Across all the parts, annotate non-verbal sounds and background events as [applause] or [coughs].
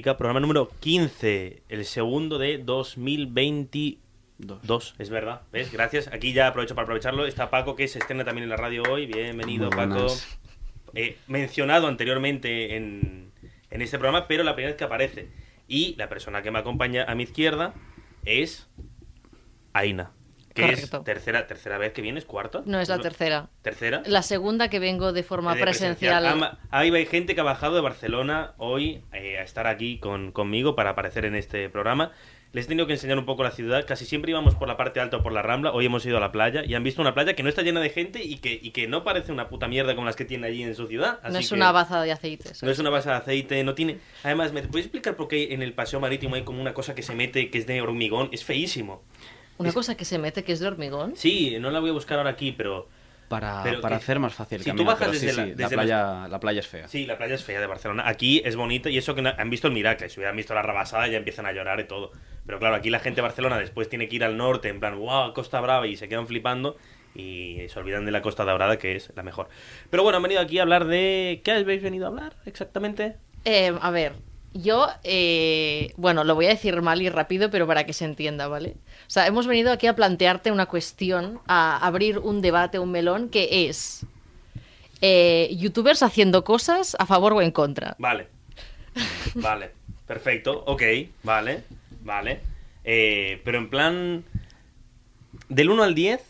Pica, programa número 15, el segundo de 2022. Es verdad, ¿ves? Gracias. Aquí ya aprovecho para aprovecharlo. Está Paco, que se estrena también en la radio hoy. Bienvenido, Paco. Eh, mencionado anteriormente en, en este programa, pero la primera vez que aparece. Y la persona que me acompaña a mi izquierda es Aina, que Correcto. es tercera, tercera vez que vienes, cuarta. No es la tercera. ¿Tercera? La segunda que vengo de forma De presencial. Ama- Ahí hay gente que ha bajado de Barcelona hoy eh, a estar aquí con, conmigo para aparecer en este programa. Les he tenido que enseñar un poco la ciudad. Casi siempre íbamos por la parte alta o por la Rambla. Hoy hemos ido a la playa y han visto una playa que no está llena de gente y que, y que no parece una puta mierda como las que tiene allí en su ciudad. no Así es que una baza de aceites. No es una base de aceite, no tiene... Además, ¿me puedes explicar por qué en el paseo marítimo hay como una cosa que se mete que es de hormigón? Es feísimo. Una es- cosa que se mete que es de hormigón. Sí, no la voy a buscar ahora aquí, pero... Para, Pero para que- hacer más fácil el si tú bajas pero sí, desde la- sí, la, desde playa, la playa es fea. Sí, la playa es fea de Barcelona. Aquí es bonita y eso que no- han visto el Miracle. Si hubieran visto la rabasada ya empiezan a llorar y todo. Pero claro, aquí la gente de Barcelona después tiene que ir al norte en plan, wow, Costa Brava y se quedan flipando y se olvidan de la Costa Daurada que es la mejor. Pero bueno, han venido aquí a hablar de... ¿Qué habéis venido a hablar exactamente? Eh, a ver, yo, eh, bueno, lo voy a decir mal y rápido, pero para que se entienda, ¿vale? O sea, hemos venido aquí a plantearte una cuestión, a abrir un debate, un melón, que es eh, youtubers haciendo cosas a favor o en contra. Vale. [laughs] Vale. Perfecto. Ok. Vale. Vale. Eh, pero en plan... Del 1 al 10,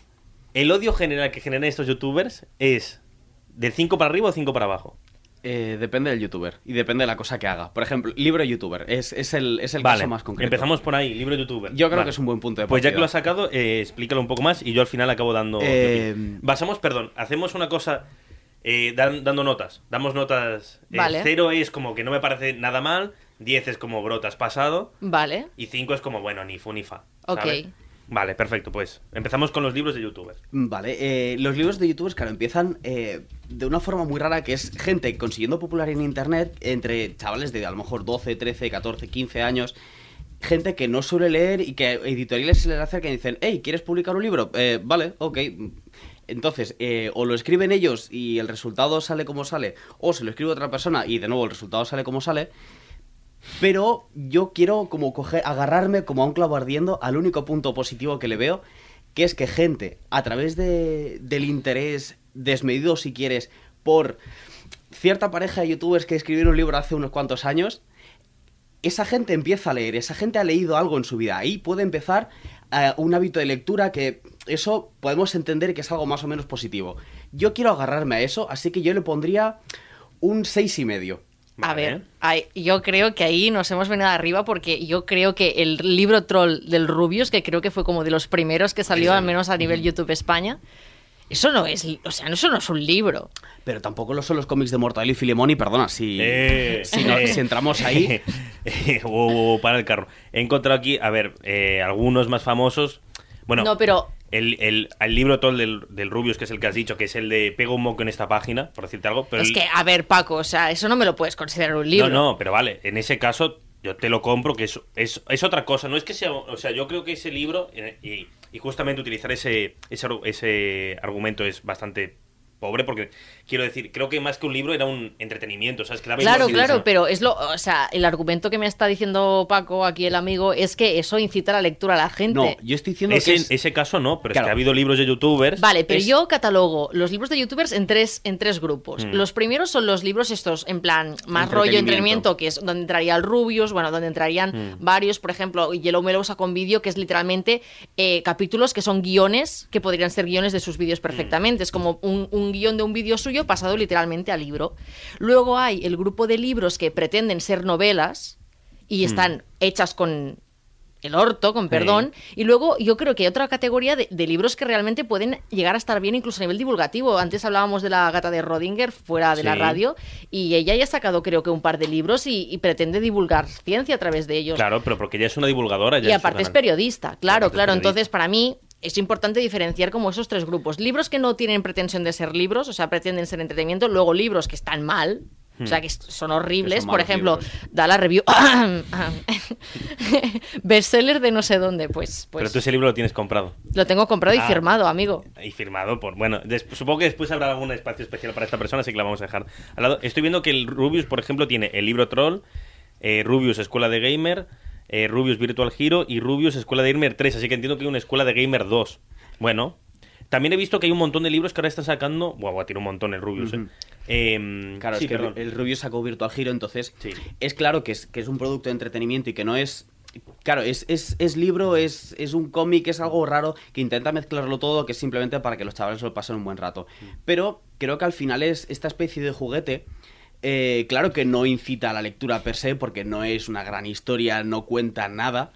el odio general que generan estos youtubers es de 5 para arriba o 5 para abajo. Eh, depende del youtuber y depende de la cosa que haga. Por ejemplo, libro youtuber es, es el, es el vale, caso más concreto. empezamos por ahí, libro youtuber. Yo creo Vale. que es un buen punto de Pues ya que lo partida. has sacado, eh, explícalo un poco más y yo al final acabo dando... Eh. Basamos, perdón, hacemos una cosa eh, dan- dando notas. Damos notas... eh, Vale. Cero es como que no me parece nada mal, 10 es como brotas pasado Vale, y 5 es como, bueno, ni fu ni fa. Ok. Vale, perfecto, pues empezamos con los libros de youtubers. Vale, eh, los libros de youtubers, claro, empiezan eh, de una forma muy rara que es gente consiguiendo popular en internet entre chavales de a lo mejor 12, 13, 14, 15 años. Gente que no suele leer y que editoriales se les acercan y dicen, hey, ¿quieres publicar un libro? Eh, vale, ok. Entonces, eh, o lo escriben ellos y el resultado sale como sale, o se lo escribe otra persona y de nuevo el resultado sale como sale. Pero yo quiero como coger, agarrarme como a un clavo ardiendo al único punto positivo que le veo, que es que gente, a través de, del interés desmedido, si quieres, por cierta pareja de youtubers que escribieron un libro hace unos cuantos años, esa gente empieza a leer, esa gente ha leído algo en su vida. Ahí puede empezar eh, un hábito de lectura que eso podemos entender que es algo más o menos positivo. Yo quiero agarrarme a eso, así que yo le pondría un seis y medio. A ver, ay, yo creo que ahí nos hemos venido arriba porque yo creo que el libro troll del Rubius, que creo que fue como de los primeros que salió, Sí. al menos a nivel YouTube España, eso no es, o sea, eso no es un libro. Pero tampoco lo son los cómics de Mortadelo y Filemón y perdona, si, Eh, si, no- eh. si entramos ahí... [laughs] Eh, para el carro. He encontrado aquí, a ver, eh, algunos más famosos. Bueno, No, pero el, el, el libro todo del, del Rubius, que es el que has dicho, que es el de Pega un moco en esta página, por decirte algo. Pero es el- que, a ver, Paco, o sea, eso no me lo puedes considerar un libro. No, no, pero vale, en ese caso yo te lo compro, que es, es, es otra cosa. No es que sea. O sea, yo creo que ese libro, eh, y, y justamente utilizar ese, ese, ese argumento es bastante pobre porque, quiero decir, creo que más que un libro era un entretenimiento, ¿sabes? Que Claro, claro, pero es lo, o sea, el argumento que me está diciendo Paco, aquí el amigo, es que eso incita a la lectura a la gente. No, yo estoy diciendo Ese, que es... ese caso no, pero es que ha habido libros de youtubers. Vale, pero es- yo catalogo los libros de youtubers en tres, en tres grupos. Mm. Los primeros son los libros estos, en plan, más rollo Entretenimiento. que es donde entraría el Rubius, bueno, donde entrarían Mm. varios, por ejemplo, Yellow Mellow saca un vídeo que es literalmente eh, capítulos que son guiones, que podrían ser guiones de sus vídeos perfectamente. Es como un, un guion de un vídeo suyo pasado literalmente al libro. Luego hay el grupo de libros que pretenden ser novelas y están hechas con el orto, con perdón. Y luego yo creo que hay otra categoría de, de libros que realmente pueden llegar a estar bien incluso a nivel divulgativo. Antes hablábamos de la gata de Rodinger fuera de la radio y ella ya ha sacado creo que un par de libros y, y pretende divulgar ciencia a través de ellos. Claro, pero porque ella es una divulgadora. y aparte es una- periodista, claro, claro. periodista. Entonces para mí es importante diferenciar como esos tres grupos. Libros que no tienen pretensión de ser libros, o sea, pretenden ser entretenimiento. Luego libros que están mal. O sea, que est- son horribles. Que son Por ejemplo, libros. da la review. [coughs] [coughs] Bestseller de no sé dónde. Pues, pues Pero tú ese libro lo tienes comprado. lo tengo comprado y Ah. firmado, amigo. Y firmado por. Bueno, supongo que después habrá algún espacio especial para esta persona, así que la vamos a dejar al lado. Estoy viendo que el Rubius, por ejemplo, tiene el libro Troll, eh, Rubius Escuela de Gamer, eh, Rubius Virtual Hero y Rubius Escuela de Gamer 3, así que entiendo que hay una Escuela de Gamer 2. Bueno. También he visto que hay un montón de libros que ahora están sacando. Buah, buah, tiene un montón el Rubius, eh. Em, Claro, sí, es que el, perdón. el Rubio sacó Virtual Hero, entonces Sí. es claro que es, que es un producto de entretenimiento y que no es... Claro, es, es, es libro, es, es un cómic, es algo raro que intenta mezclarlo todo, que es simplemente para que los chavales lo pasen un buen rato. Pero creo que al final es esta especie de juguete. Eh, claro que no incita a la lectura per se, porque no es una gran historia, no cuenta nada.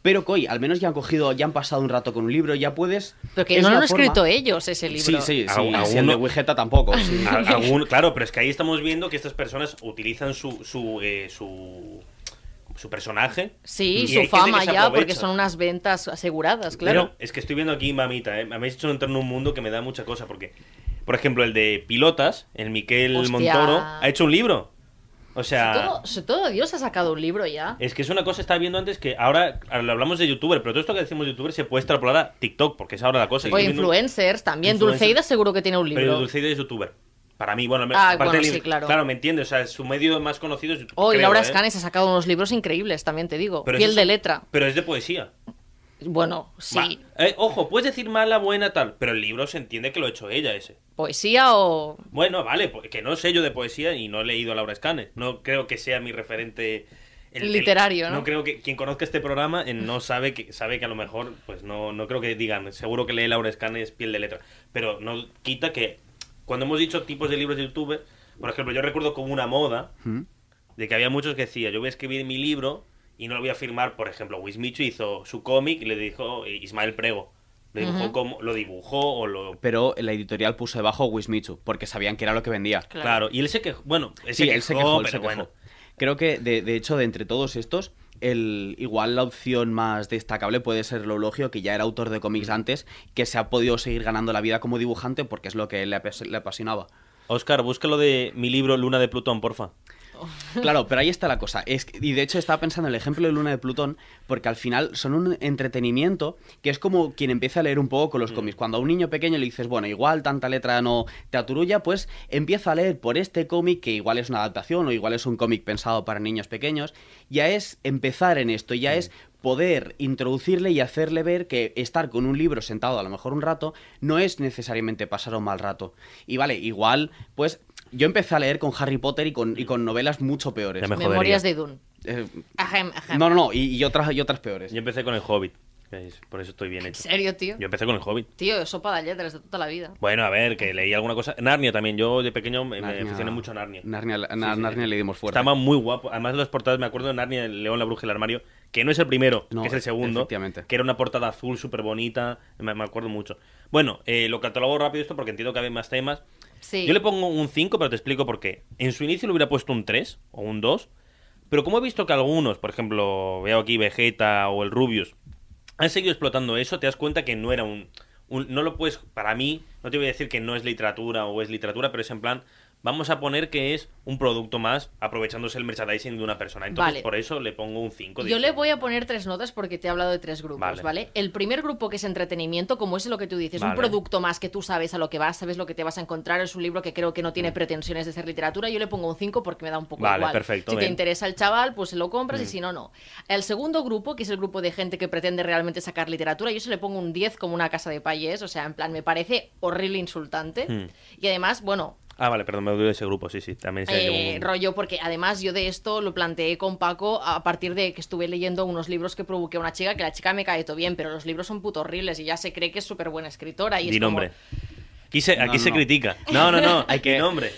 Pero, coi, al menos ya han cogido, ya han pasado un rato con un libro, ya puedes. Porque es no lo han forma- escrito ellos ese libro. Sí, sí, sí. Algu- sí, el de alguno- Wigeta tampoco. sí. [laughs] Algún- claro, pero es que ahí estamos viendo que estas personas utilizan su su, eh, su, su personaje. Sí, y su fama que ya, porque son unas ventas aseguradas, claro. Pero es que estoy viendo aquí, mamita, ¿eh? me habéis hecho entrar en un mundo que me da mucha cosa. Porque, por ejemplo, el de pilotas, el Miquel Hostia. Montoro, ha hecho un libro. O sea, todo, Dios ha sacado un libro ya. es que es una cosa, estaba viendo antes que ahora lo hablamos de youtuber, pero todo esto que decimos de youtuber se puede extrapolar a TikTok, porque es ahora la cosa. o influencers también. Dulceida seguro que tiene un Pero libro. Dulceida es youtuber. Para mí, bueno, Ah, aparte bueno, sí, claro. Claro, me entiendes. O sea, su medio más conocido es YouTube. Oh, y Laura ¿eh? Escanes ha sacado unos libros increíbles, también te digo. Pero Piel esos de letra. Pero es de poesía. Bueno, sí. Eh, ojo, puedes decir mala, buena, tal. Pero el libro se entiende que lo ha hecho ella, ese. Poesía o. Bueno, vale, pues, que no sé yo de poesía y no he leído a Laura Escanes. No creo que sea mi referente. Literario, ¿no? creo que quien conozca este programa eh, no sabe que sabe que a lo mejor, pues no, no creo que digan, seguro que lee Laura Escanes piel de letra. Pero no quita que cuando hemos dicho tipos de libros de YouTube, por ejemplo, yo recuerdo como una moda ¿Mm? de que había muchos que decía, yo voy a escribir mi libro y no lo voy a firmar, por ejemplo, Wismichu hizo su cómic y le dijo eh, Ismael Prego. Lo dibujó, Ujú. como, lo dibujó o lo... Pero la editorial puso debajo Wismichu, porque sabían que era lo que vendía. Claro. Claro. y él se quejó, bueno, él Sí, se él se quejó, quejó, él pero se quejó. bueno. Creo que, de, de hecho, de entre todos estos, el, igual la opción más destacable puede ser el Eulogio, que ya era autor de cómics antes, que se ha podido seguir ganando la vida como dibujante porque es lo que le, le apasionaba. Oscar, búscalo de mi libro Luna de Plutón, porfa. [laughs] Claro, pero ahí está la cosa. Es, y de hecho estaba pensando en el ejemplo de Luna de Plutón, porque al final son un entretenimiento que es como quien empieza a leer un poco con los cómics. Cuando a un niño pequeño le dices, bueno, igual tanta letra no te aturulla, pues empieza a leer por este cómic, que igual es una adaptación o igual es un cómic pensado para niños pequeños. Ya es empezar en esto, ya es poder introducirle y hacerle ver que estar con un libro sentado a lo mejor un rato no es necesariamente pasar un mal rato. Y vale, igual, pues yo empecé a leer con Harry Potter y con, y con novelas mucho peores. Ya me Memorias de Dune. Eh, Ajem, ajem. no, no, no, y, y otras, y otras peores. Yo empecé con el Hobbit. Por eso estoy bien ¿En hecho. serio, tío? Yo empecé con el Hobbit. Tío, sopa de letras de toda la vida. Bueno, a ver, que leí alguna cosa. Narnia también. Yo de pequeño me, me aficioné mucho a Narnia. Narnia, Sí, na- sí, Narnia sí. le dimos fuerte. Estaba muy guapo. Además, las portadas, me acuerdo de Narnia, el León, la Bruja y el Armario, que no es el primero, No, que es el segundo. efectivamente. Que era una portada azul súper bonita. Me, me acuerdo mucho. Bueno, eh, lo catalogo rápido esto porque entiendo que hay más temas. Yo le pongo un 5, pero te explico por qué. En su inicio le hubiera puesto un 3 o un 2. Pero como he visto que algunos, por ejemplo, veo aquí Vegeta o el Rubius, han seguido explotando eso, te das cuenta que no era un, un- No lo puedes. Para mí, no te voy a decir que no es literatura o es literatura, pero es en plan. Vamos a poner que es un producto más aprovechándose el merchandising de una persona. Entonces, Vale. por eso le pongo un 5. Yo le voy a poner tres notas porque te he hablado de tres grupos, Vale. ¿vale? El primer grupo que es entretenimiento, como es lo que tú dices, un producto más que tú sabes a lo que vas, sabes lo que te vas a encontrar, es un libro que creo que no tiene pretensiones de ser literatura, yo le pongo un 5 porque me da un poco Mm. Vale, igual. perfecto, Si te bien. Mm. interesa el chaval, pues se lo compras y si no, no. El segundo grupo, que es el grupo de gente que pretende realmente sacar literatura, yo se le pongo un 10 como una casa de payés, o sea, en plan, me parece horrible, insultante. Hmm. Y además, bueno, Ah, vale, perdón, me olvidé de ese grupo, sí, sí. También eh, un- rollo, porque además yo de esto lo planteé con Paco a partir de que estuve leyendo unos libros que provoqué a una chica, que la chica me cae todo bien, pero los libros son puto horribles y ya se cree que es súper buena escritora. Y Di es como- nombre. Aquí se, aquí No, se no. critica. No, no, no. [laughs] Hay que- Di nombre.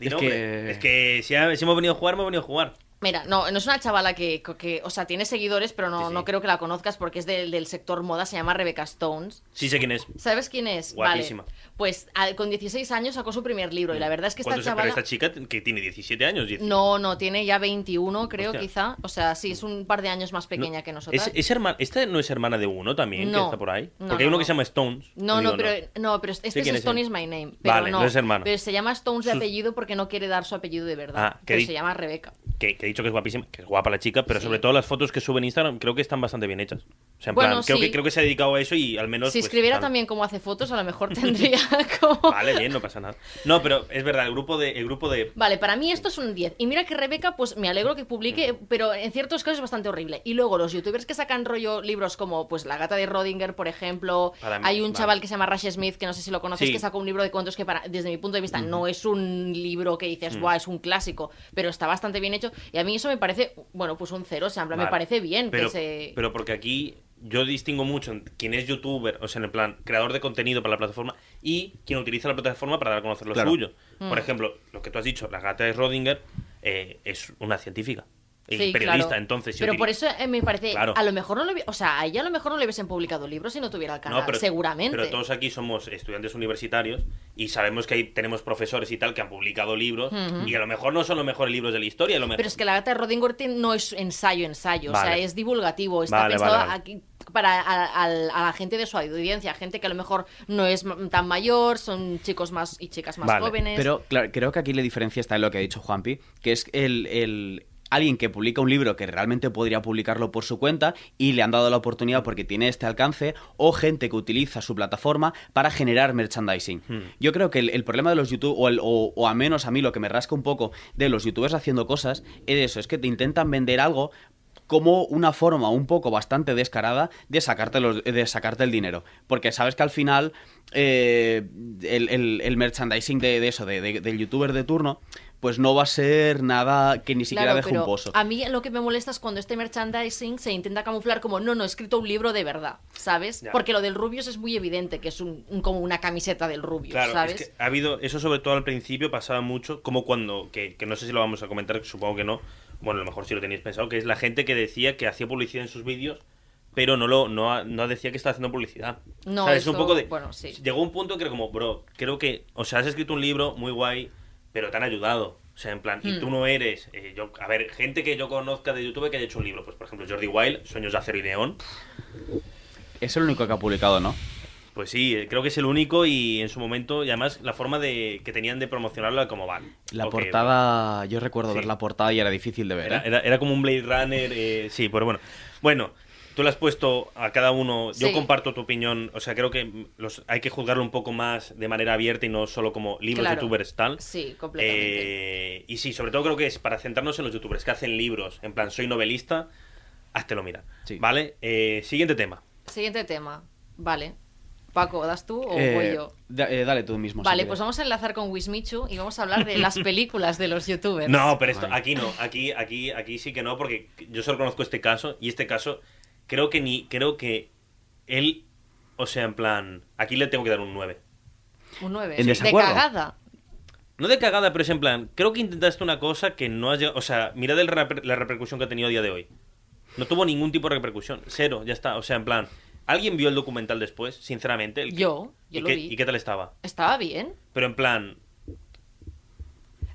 Di Es nombre. que- Es que si, ha- si hemos venido a jugar, hemos venido a jugar. Mira, no, no es una chavala que, que- o sea, tiene seguidores, pero no, Sí, sí. no creo que la conozcas porque es del, del sector moda, se llama Rebecca Stones. Sí sé quién es. ¿Sabes quién es? Guapísima. Vale. Pues con 16 años sacó su primer libro y la verdad es que esta ¿Cuántos- chavala... Pero esta chica que tiene 17 años. 10. No, no, tiene ya 21, creo, Hostia. quizá. O sea, sí, es un par de años más pequeña No, que nosotras. ¿Es, es ¿Esta no es hermana de uno también que está por ahí? No, Porque hay no, uno no. que se llama Stones. No, Digo, no, pero, no, pero este es Stone is my name. Pero Vale, no, es hermano. Pero se llama Stones de apellido porque no quiere dar su apellido de verdad. Ah, que se llama Rebeca. Que, que he dicho que es guapísima, que es guapa la chica, pero Sí. sobre todo las fotos que sube en Instagram creo que están bastante bien hechas. O sea, en Bueno, plan, creo, sí. que, creo que se ha dedicado a eso y al menos. Si pues, escribiera tal. también cómo hace fotos, a lo mejor tendría [laughs] como... Vale, bien, no pasa nada. No, pero es verdad, el grupo de. El grupo de Vale, para mí esto es un 10. Y mira que Rebeca, pues me alegro que publique, pero en ciertos casos es bastante horrible. Y luego los youtubers que sacan rollo libros como pues La gata de Rodinger, por ejemplo. Mí, Hay un vale. chaval que se llama Rash Smith, que no sé si lo conoces, Sí. que sacó un libro de cuentos que para, desde mi punto de vista no es un libro que dices, guau, es un clásico, pero está bastante bien hecho. Y a mí eso me parece, bueno, pues un cero. O sea, en plan, me parece bien pero, que se... pero porque aquí yo distingo mucho en quién es youtuber, o sea, en el plan, creador de contenido para la plataforma y quien utiliza la plataforma para dar a conocer lo Claro. suyo. Mm. Por ejemplo, lo que tú has dicho, la gata de Rodinger eh, es una científica y Sí, periodista, claro. entonces. Pero por eso eh, me parece. Claro. A lo mejor no le. O sea, a ella a lo mejor no le hubiesen publicado libros si no tuviera el canal. No, pero, seguramente. Pero todos aquí somos estudiantes universitarios y sabemos que hay, tenemos profesores y tal que han publicado libros y a lo mejor no son los mejores libros de la historia. A lo mejor... Pero es que la gata de Rodingworth no es ensayo, ensayo. O sea, es divulgativo. Está Vale, pensado vale, vale. aquí para a, a- a la gente de su audiencia. Gente que a lo mejor no es tan mayor, son chicos más y chicas más Vale, jóvenes. Pero claro, creo que aquí la diferencia está en lo que ha dicho Juanpi, que es el, el- alguien que publica un libro que realmente podría publicarlo por su cuenta y le han dado la oportunidad porque tiene este alcance, o gente que utiliza su plataforma para generar merchandising. Hmm. Yo creo que el, el problema de los YouTube, o, el- o, o a menos a mí lo que me rasca un poco de los youtubers haciendo cosas, es eso, es que te intentan vender algo como una forma un poco bastante descarada de sacarte, los- de sacarte el dinero. Porque sabes que al final eh, el, el- el merchandising de, de eso, de, de- del youtuber de turno, pues no va a ser nada que ni siquiera Claro, deje pero un pozo. A mí lo que me molesta es cuando este merchandising se intenta camuflar como no, no, he escrito un libro de verdad, ¿sabes? Ya. Porque lo del Rubius es muy evidente que es un, un- como una camiseta del Rubius, Claro, ¿sabes? es que ha habido, eso sobre todo al principio pasaba mucho, como cuando, que, que no sé si lo vamos a comentar, supongo que no, bueno, a lo mejor sí lo tenéis pensado, que es la gente que decía que hacía publicidad en sus vídeos, pero no lo no, no decía que estaba haciendo publicidad. No, ¿Sabes? Es eso- un poco de, bueno, sí. Llegó un punto que era como, bro, creo que, o sea, has escrito un libro muy guay, pero te han ayudado. O sea, en plan, y Hmm. tú no eres, eh, yo, a ver, gente que yo conozca de YouTube que haya hecho un libro, pues por ejemplo Jordi Wild, Sueños de Acero y Neón, Es el único que ha publicado, ¿no? Pues sí, eh, creo que es el único y en su momento, y además la forma de que tenían de promocionarlo era como van. La portada, yo recuerdo Sí. ver la portada y era difícil de ver. Era, ¿eh? era- era como un Blade Runner, eh, sí, pero bueno. Bueno, tú le has puesto a cada uno, yo Sí. comparto tu opinión, o sea, creo que los, hay que juzgarlo un poco más de manera abierta y no solo como libros Claro. youtubers tal. Sí, completamente. Eh, y sí, sobre todo creo que es para centrarnos en los youtubers que hacen libros, en plan, soy novelista, háztelo mira. Sí. ¿Vale? Eh, siguiente tema. Siguiente tema. Vale. Paco, ¿das tú o Eh, voy yo? da- eh, dale tú mismo. Vale, pues vamos a enlazar con Wismichu y vamos a hablar de las [laughs] películas de los youtubers. No, pero esto, Ay. aquí no, aquí, aquí, aquí sí que no, porque yo solo conozco este caso, y este caso, creo que ni, creo que él, o sea, en plan, aquí le tengo que dar un 9. Un 9. ¿En De desacuerdo? cagada. No de cagada, pero es en plan, creo que intentaste una cosa que no has llegado, o sea, mirad el reper- la repercusión que ha tenido a día de hoy. No tuvo ningún tipo de repercusión, cero, ya está, o sea, en plan, ¿alguien vio el documental después, sinceramente? El que- Yo, yo ¿Y lo qué, vi. ¿Y qué tal estaba? Estaba bien. Pero en plan,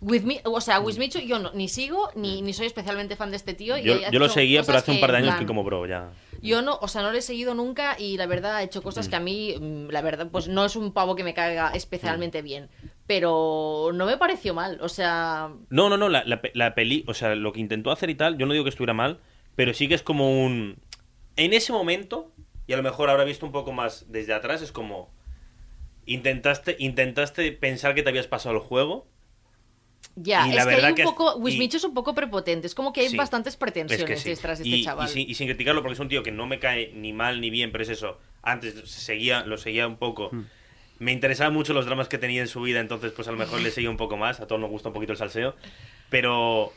With me, o sea, Wismichu yo no, ni sigo ni, ni soy especialmente fan de este tío. y yo, ha yo lo seguía, pero hace un par de años que como bro, ya... Yo no, o sea, no le he seguido nunca y la verdad ha hecho cosas que a mí, mm, la verdad, pues no es un pavo que me caiga especialmente bien. pero no me pareció mal. O sea, No, no, no, la, la, pe- la peli, o sea, lo que intentó hacer y tal, yo no digo que estuviera mal, pero sí que es como un... En ese momento, y a lo mejor ahora visto un poco más desde atrás, es como... Intentaste, intentaste pensar que te habías pasado el juego. Ya, Y la es que hay verdad un que es- poco. y- Wismichu es un poco prepotente. Es como que hay Sí, bastantes Es pretensiones que sí. y, este y chaval. sin, y sin criticarlo, porque es un tío que no me cae ni mal ni bien, pero es eso. Antes seguía, lo seguía un poco. Hmm. Me interesaban mucho los dramas que tenía en su vida, entonces pues a lo mejor le seguía un poco más. A todos nos gusta un poquito el salseo. Pero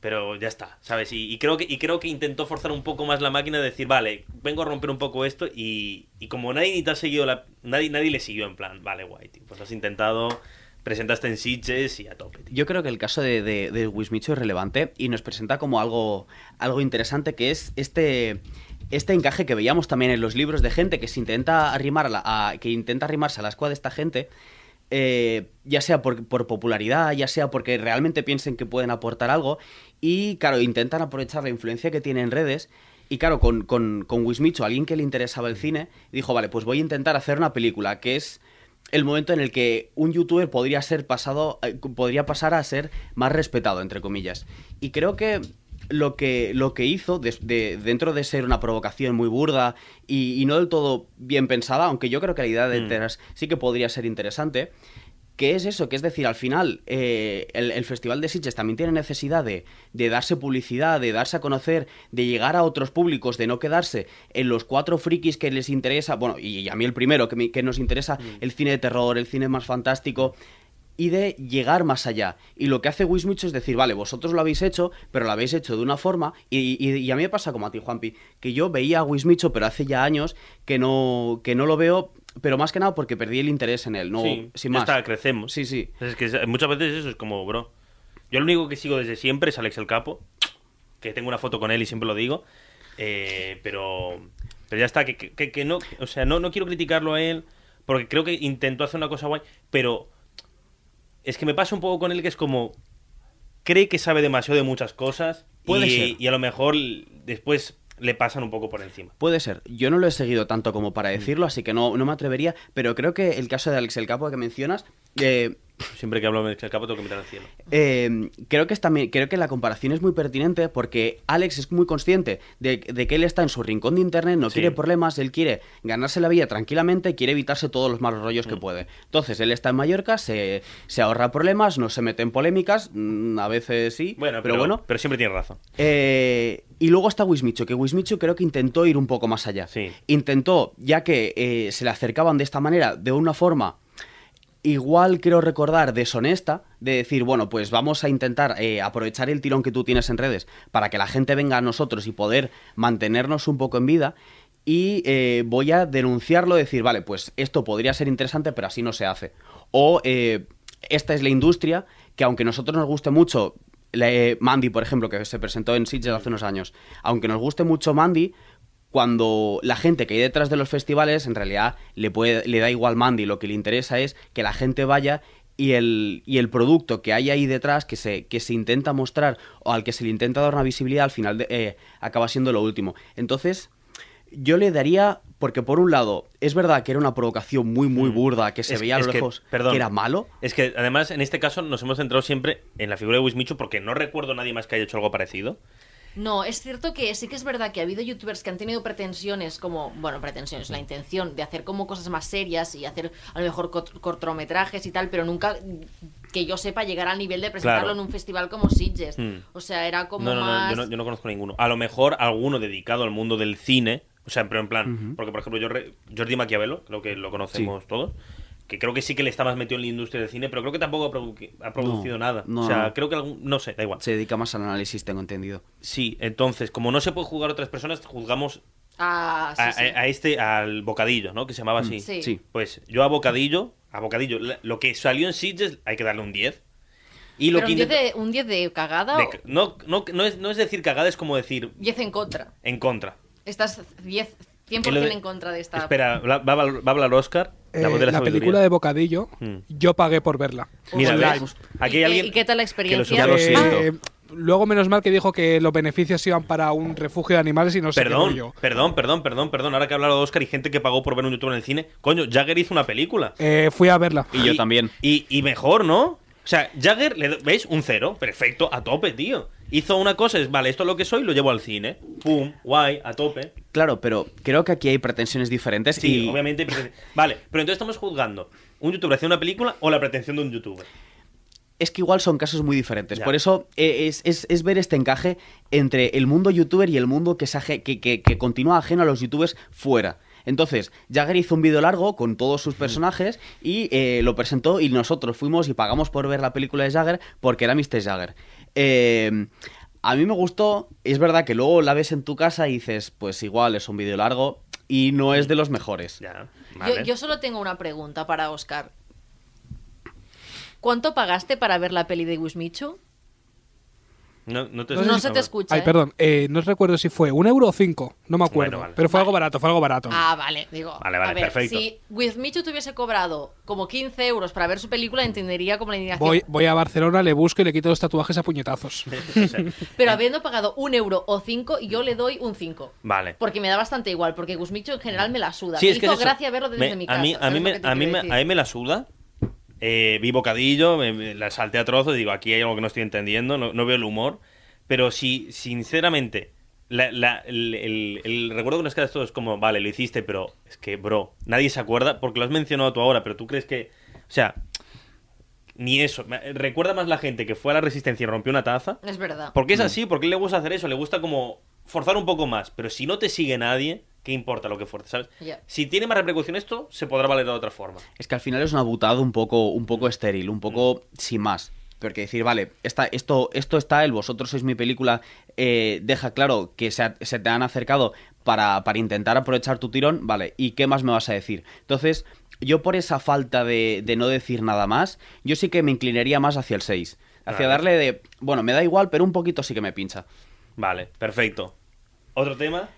pero ya está, ¿sabes? Y, y creo que, y creo que intentó forzar un poco más la máquina de decir, vale, vengo a romper un poco esto y, y como nadie ni te ha seguido, la, nadie, nadie le siguió en plan, vale, guay, tío, pues has intentado, presentaste en Sitges y a tope, tío. Yo creo que el caso de, de, de es relevante y nos presenta como algo, algo interesante que es este, este encaje que veíamos también en los libros de gente que se intenta arrimar a la- que intenta arrimarse a la escuadra de esta gente, eh, ya sea por, por popularidad, ya sea porque realmente piensen que pueden aportar algo y claro, intentan aprovechar la influencia que tiene en redes y claro, con, con, con alguien que le interesaba el cine, dijo, vale, pues voy a intentar hacer una película que es el momento en el que un youtuber podría ser pasado, eh, podría pasar a ser más respetado, entre comillas. Y creo que lo que, lo que hizo, de- dentro de ser una provocación muy burda y, y no del todo bien pensada, aunque yo creo que la idea de Mm. sí que podría ser interesante, que es eso, que es decir, al final eh, el, el Festival de Sitges también tiene necesidad de, de darse publicidad, de darse a conocer, de llegar a otros públicos, de no quedarse en los cuatro frikis que les interesa, bueno, y a mí el primero que, me- que nos interesa, el cine de terror, el cine más fantástico, y de llegar más allá. Y lo que hace Wismichu es decir, vale, vosotros lo habéis hecho, pero lo habéis hecho de una forma, y, y- y a mí me pasa como a ti, Juanpi, que yo veía a Wismichu, pero hace ya años que no, que no lo veo, pero más que nada porque perdí el interés en él, no, sí, sin ya más. está, crecemos. Sí, sí. Es que muchas veces eso es como, bro. Yo lo único que sigo desde siempre es Alex el Capo, que tengo una foto con él y siempre lo digo. eh, pero, pero ya está, que, que- que- que no, o sea, no, no quiero criticarlo a él, porque creo que intentó hacer una cosa guay, pero es que me pasa un poco con él que es como, cree que sabe demasiado de muchas cosas Puede y, ser. y a lo mejor después le pasan un poco por encima. Puede ser. Yo no lo he seguido tanto como para Mm. decirlo, así que no, no me atrevería, pero creo que el caso de Alex el Capo que mencionas, eh, Siempre que hablo de Alex el Capo tengo que mirar al cielo. Eh, creo que creo la comparación es muy pertinente porque Alex es muy consciente de, de que él está en su rincón de internet, no Sí. quiere problemas, él quiere ganarse la vida tranquilamente, quiere evitarse todos los malos rollos Mm. que puede. Entonces él está en Mallorca, se, se ahorra problemas, no se mete en polémicas, mm, a veces sí, Bueno, pero, pero, bueno. pero siempre tiene razón. Eh, y luego está Wismichu, que Wismichu creo que intentó ir un poco más allá. Sí. Intentó, ya que eh, se le acercaban de esta manera, de una forma igual quiero recordar deshonesta, de decir, bueno, pues vamos a intentar eh, aprovechar el tirón que tú tienes en redes para que la gente venga a nosotros y poder mantenernos un poco en vida. Y eh, voy a denunciarlo, decir, vale, pues esto podría ser interesante, pero así no se hace. O eh, esta es la industria que aunque a nosotros nos guste mucho Mandy, por ejemplo, que se presentó en Sitges hace unos años, aunque nos guste mucho Mandy, cuando la gente que hay detrás de los festivales, en realidad le, puede, le da igual Mandy, lo que le interesa es que la gente vaya y el, y el producto que hay ahí detrás, que se, que se intenta mostrar o al que se le intenta dar una visibilidad, al final de- eh, acaba siendo lo último. Entonces, yo le daría, porque por un lado, es verdad que era una provocación muy, muy Mm. burda, que se Es- veía a lo que, lejos perdón. que era malo. Es que además en este caso nos hemos centrado siempre en la figura de Wismichu porque no recuerdo a nadie más que haya hecho algo parecido. No, es cierto que sí que es verdad que ha habido youtubers que han tenido pretensiones como, bueno, pretensiones, la intención de hacer como cosas más serias y hacer a lo mejor cort- cortometrajes y tal, pero nunca que yo sepa llegar al nivel de presentarlo Claro. en un festival como Sitges. Mm. O sea, era como No, no, no, más... yo no, yo no conozco ninguno. A lo mejor alguno dedicado al mundo del cine, o sea, pero en plan, porque por ejemplo yo re- Jordi Maquiavelo, creo que lo conocemos todos, que creo que sí que le está más metido en la industria del cine, pero creo que tampoco ha, produ- ha producido nada. no, o sea, no. creo que algún, no sé, da igual. Se dedica más al análisis, tengo entendido. Sí, entonces, como no se puede juzgar a otras personas, juzgamos Ah, sí, a, sí. a- a este, al Bocadillo, ¿no? Que se llamaba así. Sí. Sí. Pues yo a Bocadillo, a Bocadillo, lo que salió en Sitges hay que darle un 10. Y lo Pero que un 10 intenta- de, un 10 de cagada de- o no, no, no, es, no es decir cagada, es como decir 10 en contra. en contra. Estás 10, 100% Y lo de- en contra de esta... Espera, va a hablar Oscar, la Eh, voz de la, la sabiduría. película de Bocadillo, Mm. yo pagué por verla. Mira. Aquí ¿Y hay qué- alguien y qué tal la que experiencia? subió, lo Eh, luego menos mal que dijo que los beneficios iban para un refugio de animales y no Perdón, rollo. perdón, perdón, perdón, perdón. Ahora que ha hablado de Oscar y gente que pagó por ver un youtuber en el cine. Coño, Jagger hizo una película. Eh, fui a verla. Y yo también. Y, y mejor, ¿no? O sea, Jagger, le ¿veis? Un cero. Perfecto, a tope, tío. Hizo una cosa, es, vale, esto es lo que soy, lo llevo al cine. Pum, guay, a tope. Claro, pero creo que aquí hay pretensiones diferentes Sí, y obviamente. preten- Vale, pero entonces estamos juzgando un youtuber haciendo una película o la pretensión de un youtuber. es que igual son casos muy diferentes. Ya. Por eso eh, es, es- es ver este encaje entre el mundo youtuber y el mundo que, aje- que, que- que continúa ajeno a los youtubers fuera. Entonces, Jagger hizo un vídeo largo con todos sus personajes y eh, lo presentó y nosotros fuimos y pagamos por ver la película de Jagger porque era Mr. Jagger. Eh, a mí me gustó, es verdad que luego la ves en tu casa y dices, pues igual es un vídeo largo y no es de los mejores. Ya, Yo, vale. yo solo tengo una pregunta para Oscar. ¿Cuánto pagaste para ver la peli de Wismichu? No, no, te No escucho, se te escucha. Ay, ¿eh? perdón, eh, no recuerdo si fue un euro o cinco, no me acuerdo. Bueno, vale. Pero fue algo barato, fue algo barato. Ah, vale, digo. Vale, vale, a ver, perfecto. Si Wismichu te hubiese cobrado como 15 euros para ver su película, entendería como la indignación. Voy, voy a Barcelona, le busco y le quito los tatuajes a puñetazos. [laughs] Pero habiendo pagado un euro o cinco, yo le doy un 5. Vale. Porque me da bastante igual, porque Gusmicho en general me la suda. Sí, me es que hizo es eso. gracia verlo desde Me- mi a casa. mí, a ¿sabes mí, me, que mí me, a mí me la suda. Eh, vi bocadillo, me, me la salté a trozos y digo, aquí hay algo que no estoy entendiendo, no, no veo el humor. Pero si, sinceramente, la- la- el, el- el recuerdo que nos queda esto es como, vale, lo hiciste, pero es que, bro, nadie se acuerda porque lo has mencionado tú ahora, pero tú crees que, o sea, ni eso. Me- Recuerda más la gente que fue a la resistencia y rompió una taza. Es verdad. Porque es así, porque le gusta hacer eso, le gusta como forzar un poco más. Pero si no te sigue nadie, ¿qué importa lo que fuerce, sabes? Si tiene más repercusión esto, se podrá valer de otra forma. Es que al final es una butada un poco, un poco estéril, un poco sin más. Porque decir, vale, esta, esto, esto está el vosotros sois mi película, eh, deja claro que se, ha- se te han acercado para, para intentar aprovechar tu tirón, vale, ¿y qué más me vas a decir? Entonces, yo por esa falta de, de no decir nada más, yo sí que me inclinaría más hacia el 6. Hacia darle de, bueno, me da igual, pero un poquito sí que me pincha. Vale, perfecto. ¿Otro tema?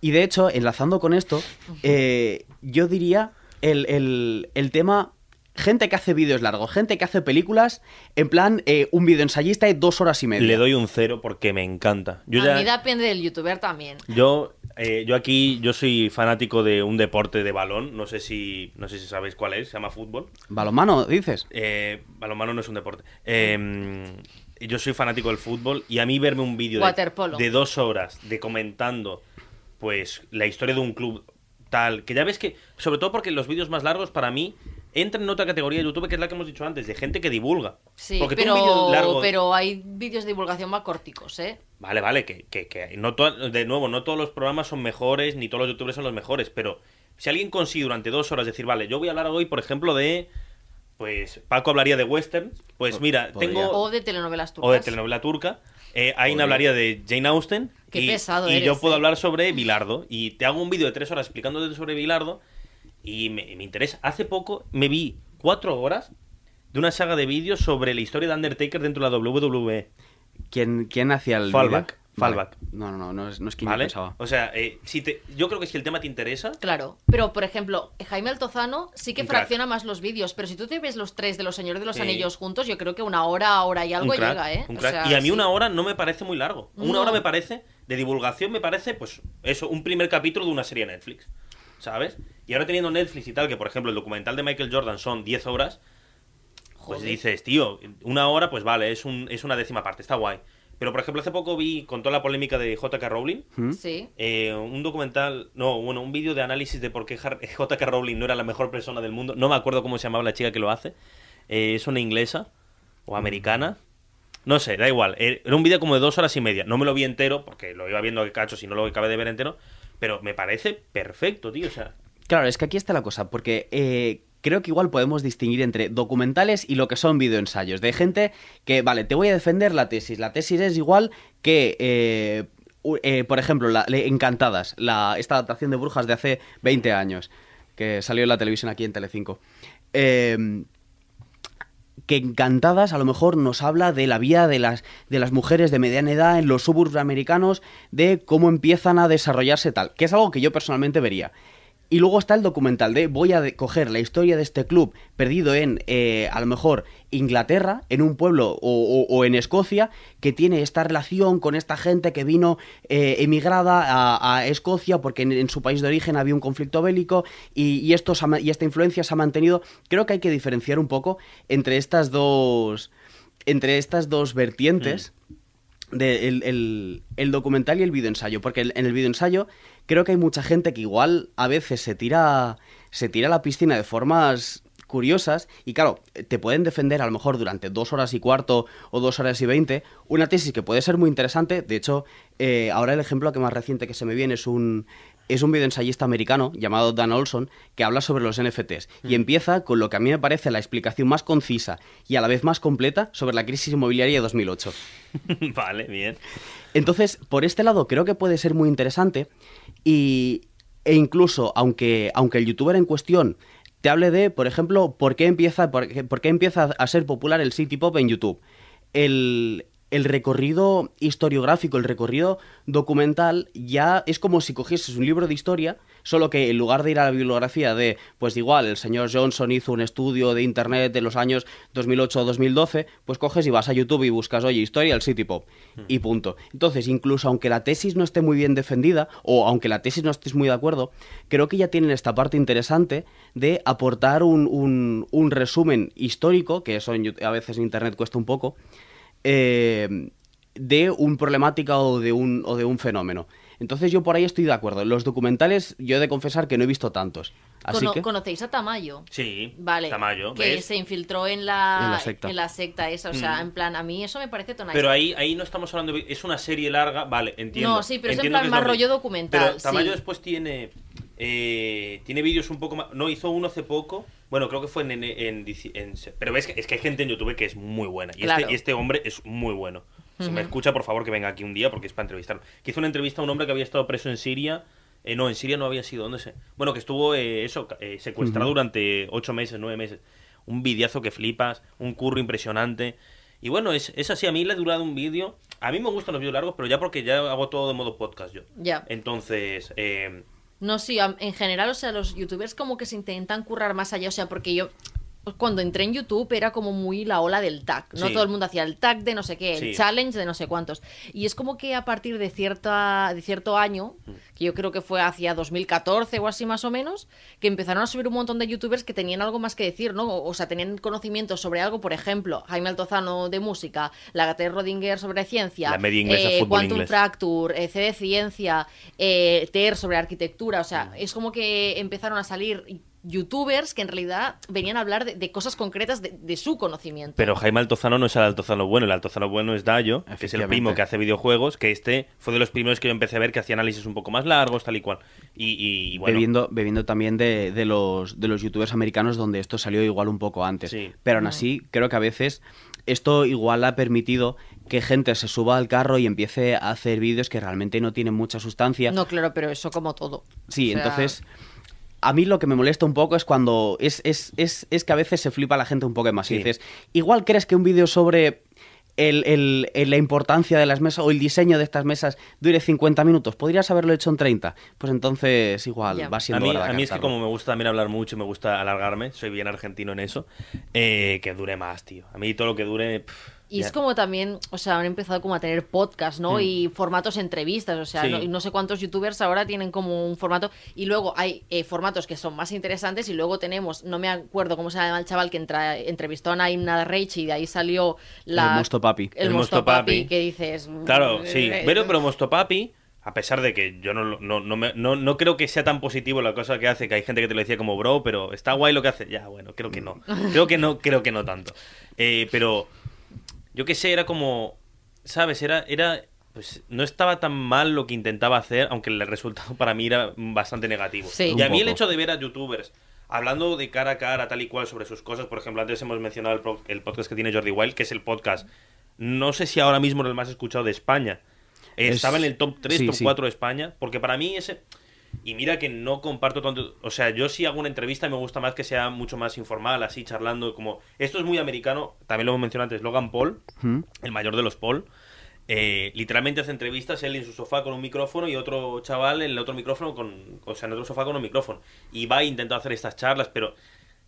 Y de hecho, enlazando con esto, eh, yo diría el, el- el tema. Gente que hace vídeos largos, gente que hace películas, en plan, eh, un vídeo ensayista de dos horas y media. Le doy un cero porque me encanta. Yo a ya, mí depende del youtuber también. yo, eh, yo aquí, yo soy fanático de un deporte de balón. No sé si, no sé si sabéis cuál es. Se llama fútbol. Balomano, dices. Eh, balonmano no es un deporte. Eh, yo soy fanático del fútbol y a mí verme un vídeo de dos horas de comentando pues la historia de un club tal, que ya ves que, sobre todo porque los vídeos más largos para mí entran en otra categoría de YouTube que es la que hemos dicho antes, de gente que divulga. Sí, Porque tú un vídeo pero, largo- pero hay vídeos de divulgación más corticos, ¿eh? Vale, vale, que, que, que no to- de nuevo, no todos los programas son mejores, ni todos los youtubers son los mejores, pero si alguien consigue durante dos horas decir, vale, yo voy a hablar hoy, por ejemplo, de, pues, Paco hablaría de western, pues mira, podría. tengo... O de telenovelas turcas. o de telenovela turca, eh, hablaría de Jane Austen, Qué y, pesado y eres, yo puedo eh. hablar sobre Bilardo, y te hago un vídeo de tres horas explicándote sobre Bilardo, y me, me interesa. Hace poco me vi cuatro horas de una saga de vídeos sobre la historia de Undertaker dentro de la WWE. ¿Quién, quién hacía el Fallback? Fallback. Vale. No, no, no, no es, no es quien yo ¿Vale? pensaba. O sea, eh, si te, yo creo que si el tema te interesa, Claro, pero por ejemplo, Jaime Altozano sí que fracciona más los vídeos, pero si tú te ves los tres de los Señores de los Sí. Anillos juntos, yo creo que una hora, hora y algo un crack, llega, ¿eh? un O crack. sea, y a mí sí. una hora no me parece muy largo. Una No. hora me parece, de divulgación me parece, pues eso, un primer capítulo de una serie de Netflix. ¿Sabes? Y ahora teniendo Netflix y tal, que por ejemplo el documental de Michael Jordan son 10 horas, pues Joder. dices, tío, una hora, pues vale, es, un, es una décima parte, está guay. Pero por ejemplo, hace poco vi, con toda la polémica de JK Rowling, ¿Mm? Sí. eh, un documental, no, bueno, un vídeo de análisis de por qué [laughs] J.K. Rowling no era la mejor persona del mundo. No me acuerdo cómo se llamaba la chica que lo hace. Eh, es una inglesa o americana. No sé, da igual. Eh, Era un vídeo como de dos horas y media. No me lo vi entero, porque lo iba viendo de cachos y no lo acabé de ver entero. Pero me parece perfecto, tío. O sea, Claro, es que aquí está la cosa, porque eh, creo que igual podemos distinguir entre documentales y lo que son videoensayos. De gente que, vale, te voy a defender la tesis. La tesis es igual que, eh, eh, por ejemplo, la, Encantadas, la, esta adaptación de Brujas de hace 20 años, que salió en la televisión aquí en Telecinco. Eh, que Encantadas a lo mejor nos habla de la vida de las, de las mujeres de mediana edad en los suburbios americanos, de cómo empiezan a desarrollarse tal, que es algo que yo personalmente vería. Y luego está el documental de voy a coger la historia de este club perdido en, eh, a lo mejor, Inglaterra, en un pueblo o, o- o en Escocia, que tiene esta relación con esta gente que vino eh, emigrada a, a Escocia porque en, en su país de origen había un conflicto bélico y, y esto y esta influencia se ha mantenido. Creo que hay que diferenciar un poco entre estas dos, entre estas dos vertientes de el, el- el documental y el videoensayo. Porque en el videoensayo creo que hay mucha gente que igual a veces se tira, se tira a la piscina de formas curiosas y claro, te pueden defender a lo mejor durante dos horas y cuarto o dos horas y veinte una tesis que puede ser muy interesante. De hecho, eh, ahora el ejemplo que más reciente que se me viene es un, es un videoensayista americano llamado Dan Olson que habla sobre los NFTs y empieza con lo que a mí me parece la explicación más concisa y a la vez más completa sobre la crisis inmobiliaria de 2008. [laughs] vale, bien. Entonces, por este lado creo que puede ser muy interesante y, e incluso aunque, aunque el youtuber en cuestión te hable de, por ejemplo, por qué empieza, por qué, por qué empieza a ser popular el City Pop en YouTube. El, el recorrido historiográfico, el recorrido documental, ya es como si cogieses un libro de historia, solo que en lugar de ir a la bibliografía de, pues igual, el señor Johnson hizo un estudio de internet de los años 2008 o 2012, pues coges y vas a YouTube y buscas, oye, historia del City Pop, y punto. Entonces, incluso aunque la tesis no esté muy bien defendida, o aunque la tesis no estés muy de acuerdo, creo que ya tienen esta parte interesante de aportar un, un- un resumen histórico, que eso en a veces en internet cuesta un poco, eh, de un problemática o de un, o de un fenómeno. Entonces yo por ahí estoy de acuerdo. Los documentales yo he de confesar que no he visto tantos. Así Cono- que... ¿Conocéis a Tamayo? Sí, Vale, Tamayo, que ¿ves? se infiltró en la, En la secta. en la secta esa, o sea, Mm. en plan, a mí eso me parece tonal. Pero ahí, ahí no estamos hablando de... Es una serie larga, vale, entiendo. No, sí, pero es en plan más lo rollo documental, Pero Tamayo sí. después tiene... eh, tiene vídeos un poco más... No, hizo uno hace poco. Bueno, creo que fue en... en, en en- pero ves que es que hay gente en YouTube que es muy buena. Y, Claro. este, y este hombre es muy bueno. Si me Ujú. escucha, por favor, que venga aquí un día porque es para entrevistarlo. Que hizo una entrevista a un hombre que había estado preso en Siria. Eh, no, en Siria no había sido. ¿Dónde sé? Bueno, que estuvo eh, eso, eh, secuestrado durante ocho meses, nueve meses. Un videazo que flipas, un curro impresionante. Y bueno, es, es así. A mí le ha durado un vídeo. A mí me gustan los vídeos largos, pero ya porque ya hago todo de modo podcast yo. Ya. Entonces, eh, No, sí, en general, o sea, los youtubers como que se intentan currar más allá, o sea, porque yo cuando entré en YouTube era como muy la ola del tag, ¿no? Sí. Todo el mundo hacía el tag de no sé qué, el Sí. challenge de no sé cuántos. Y es como que a partir de cierta de cierto año, Mm. que yo creo que fue hacia 2014 o así más o menos, que empezaron a subir un montón de youtubers que tenían algo más que decir, ¿no? O, o sea, tenían conocimiento sobre algo, por ejemplo, Jaime Altozano de música, la Gate Rodinger sobre ciencia, La media inglesa, eh, Quantum inglés. Fracture, eh, C de Ciencia, eh, TER sobre arquitectura, o Mm. sea, es como que empezaron a salir youtubers que en realidad venían a hablar de, de cosas concretas de, de su conocimiento. pero Jaime Altozano no es el Altozano bueno. El Altozano bueno es Dayo, que es el primo que hace videojuegos. Que este fue de los primeros que yo empecé a ver que hacía análisis un poco más largos, tal y cual. Y, y, bueno. bebiendo, bebiendo también de, de los, de los youtubers americanos donde esto salió igual un poco antes. Sí. Pero aún así, creo que a veces esto igual ha permitido que gente se suba al carro y empiece a hacer vídeos que realmente no tienen mucha sustancia. No, claro, pero eso como todo. Sí, O sea, entonces a mí lo que me molesta un poco es cuando es, es, es, es que a veces se flipa la gente un poco más y dices, igual crees que un vídeo sobre el, el- el- la importancia de las mesas o el diseño de estas mesas dure 50 minutos, podrías haberlo hecho en 30, pues entonces igual va A siendo mí, hora de a mí es que como me gusta también hablar mucho y me gusta alargarme, soy bien argentino en eso, eh, que dure más, tío. A mí todo lo que dure... pff, Y es como también, o sea, han empezado como a tener podcast, ¿no? Y formatos entrevistas, o sea, Mm. Sí. no, no sé cuántos youtubers ahora tienen como un formato. Y luego hay eh, formatos que son más interesantes y luego tenemos, no me acuerdo cómo se llama el chaval que entra- entrevistó a Naim Reich y de ahí salió la... El Mosto Papi. El, El Mosto Mosto Papi, Papi. que dices... Claro, sí. eh, Pero, pero Mostopapi, a pesar de que yo no, no, no, me- no, no creo que sea tan positivo la cosa que hace, que hay gente que te lo decía como bro, pero está guay lo que hace. Ya, bueno, creo que no. [laughs] Creo que no, creo que no tanto. Eh, pero yo qué sé, era como, ¿sabes? Era, era, pues no estaba tan mal lo que intentaba hacer, aunque el resultado para mí era bastante negativo. Sí. Y a mí el hecho de ver a youtubers hablando de cara a cara, tal y cual, sobre sus cosas, por ejemplo, antes hemos mencionado el, pro- el podcast que tiene Jordi Wild, que es el podcast, no sé si ahora mismo es el más escuchado de España. Eh, Es- Estaba en el top 3, sí, top sí. 4 de España, porque para mí ese... Y mira que no comparto tanto... O sea, yo si hago una entrevista me gusta más que sea mucho más informal, así charlando, como... Esto es muy americano, también lo hemos mencionado antes, Logan Paul, ¿Mm? el mayor de los Paul. eh, literalmente hace entrevistas él en su sofá con un micrófono y otro chaval en el otro micrófono con, o sea, en otro sofá con un micrófono. Y va intentando hacer estas charlas, pero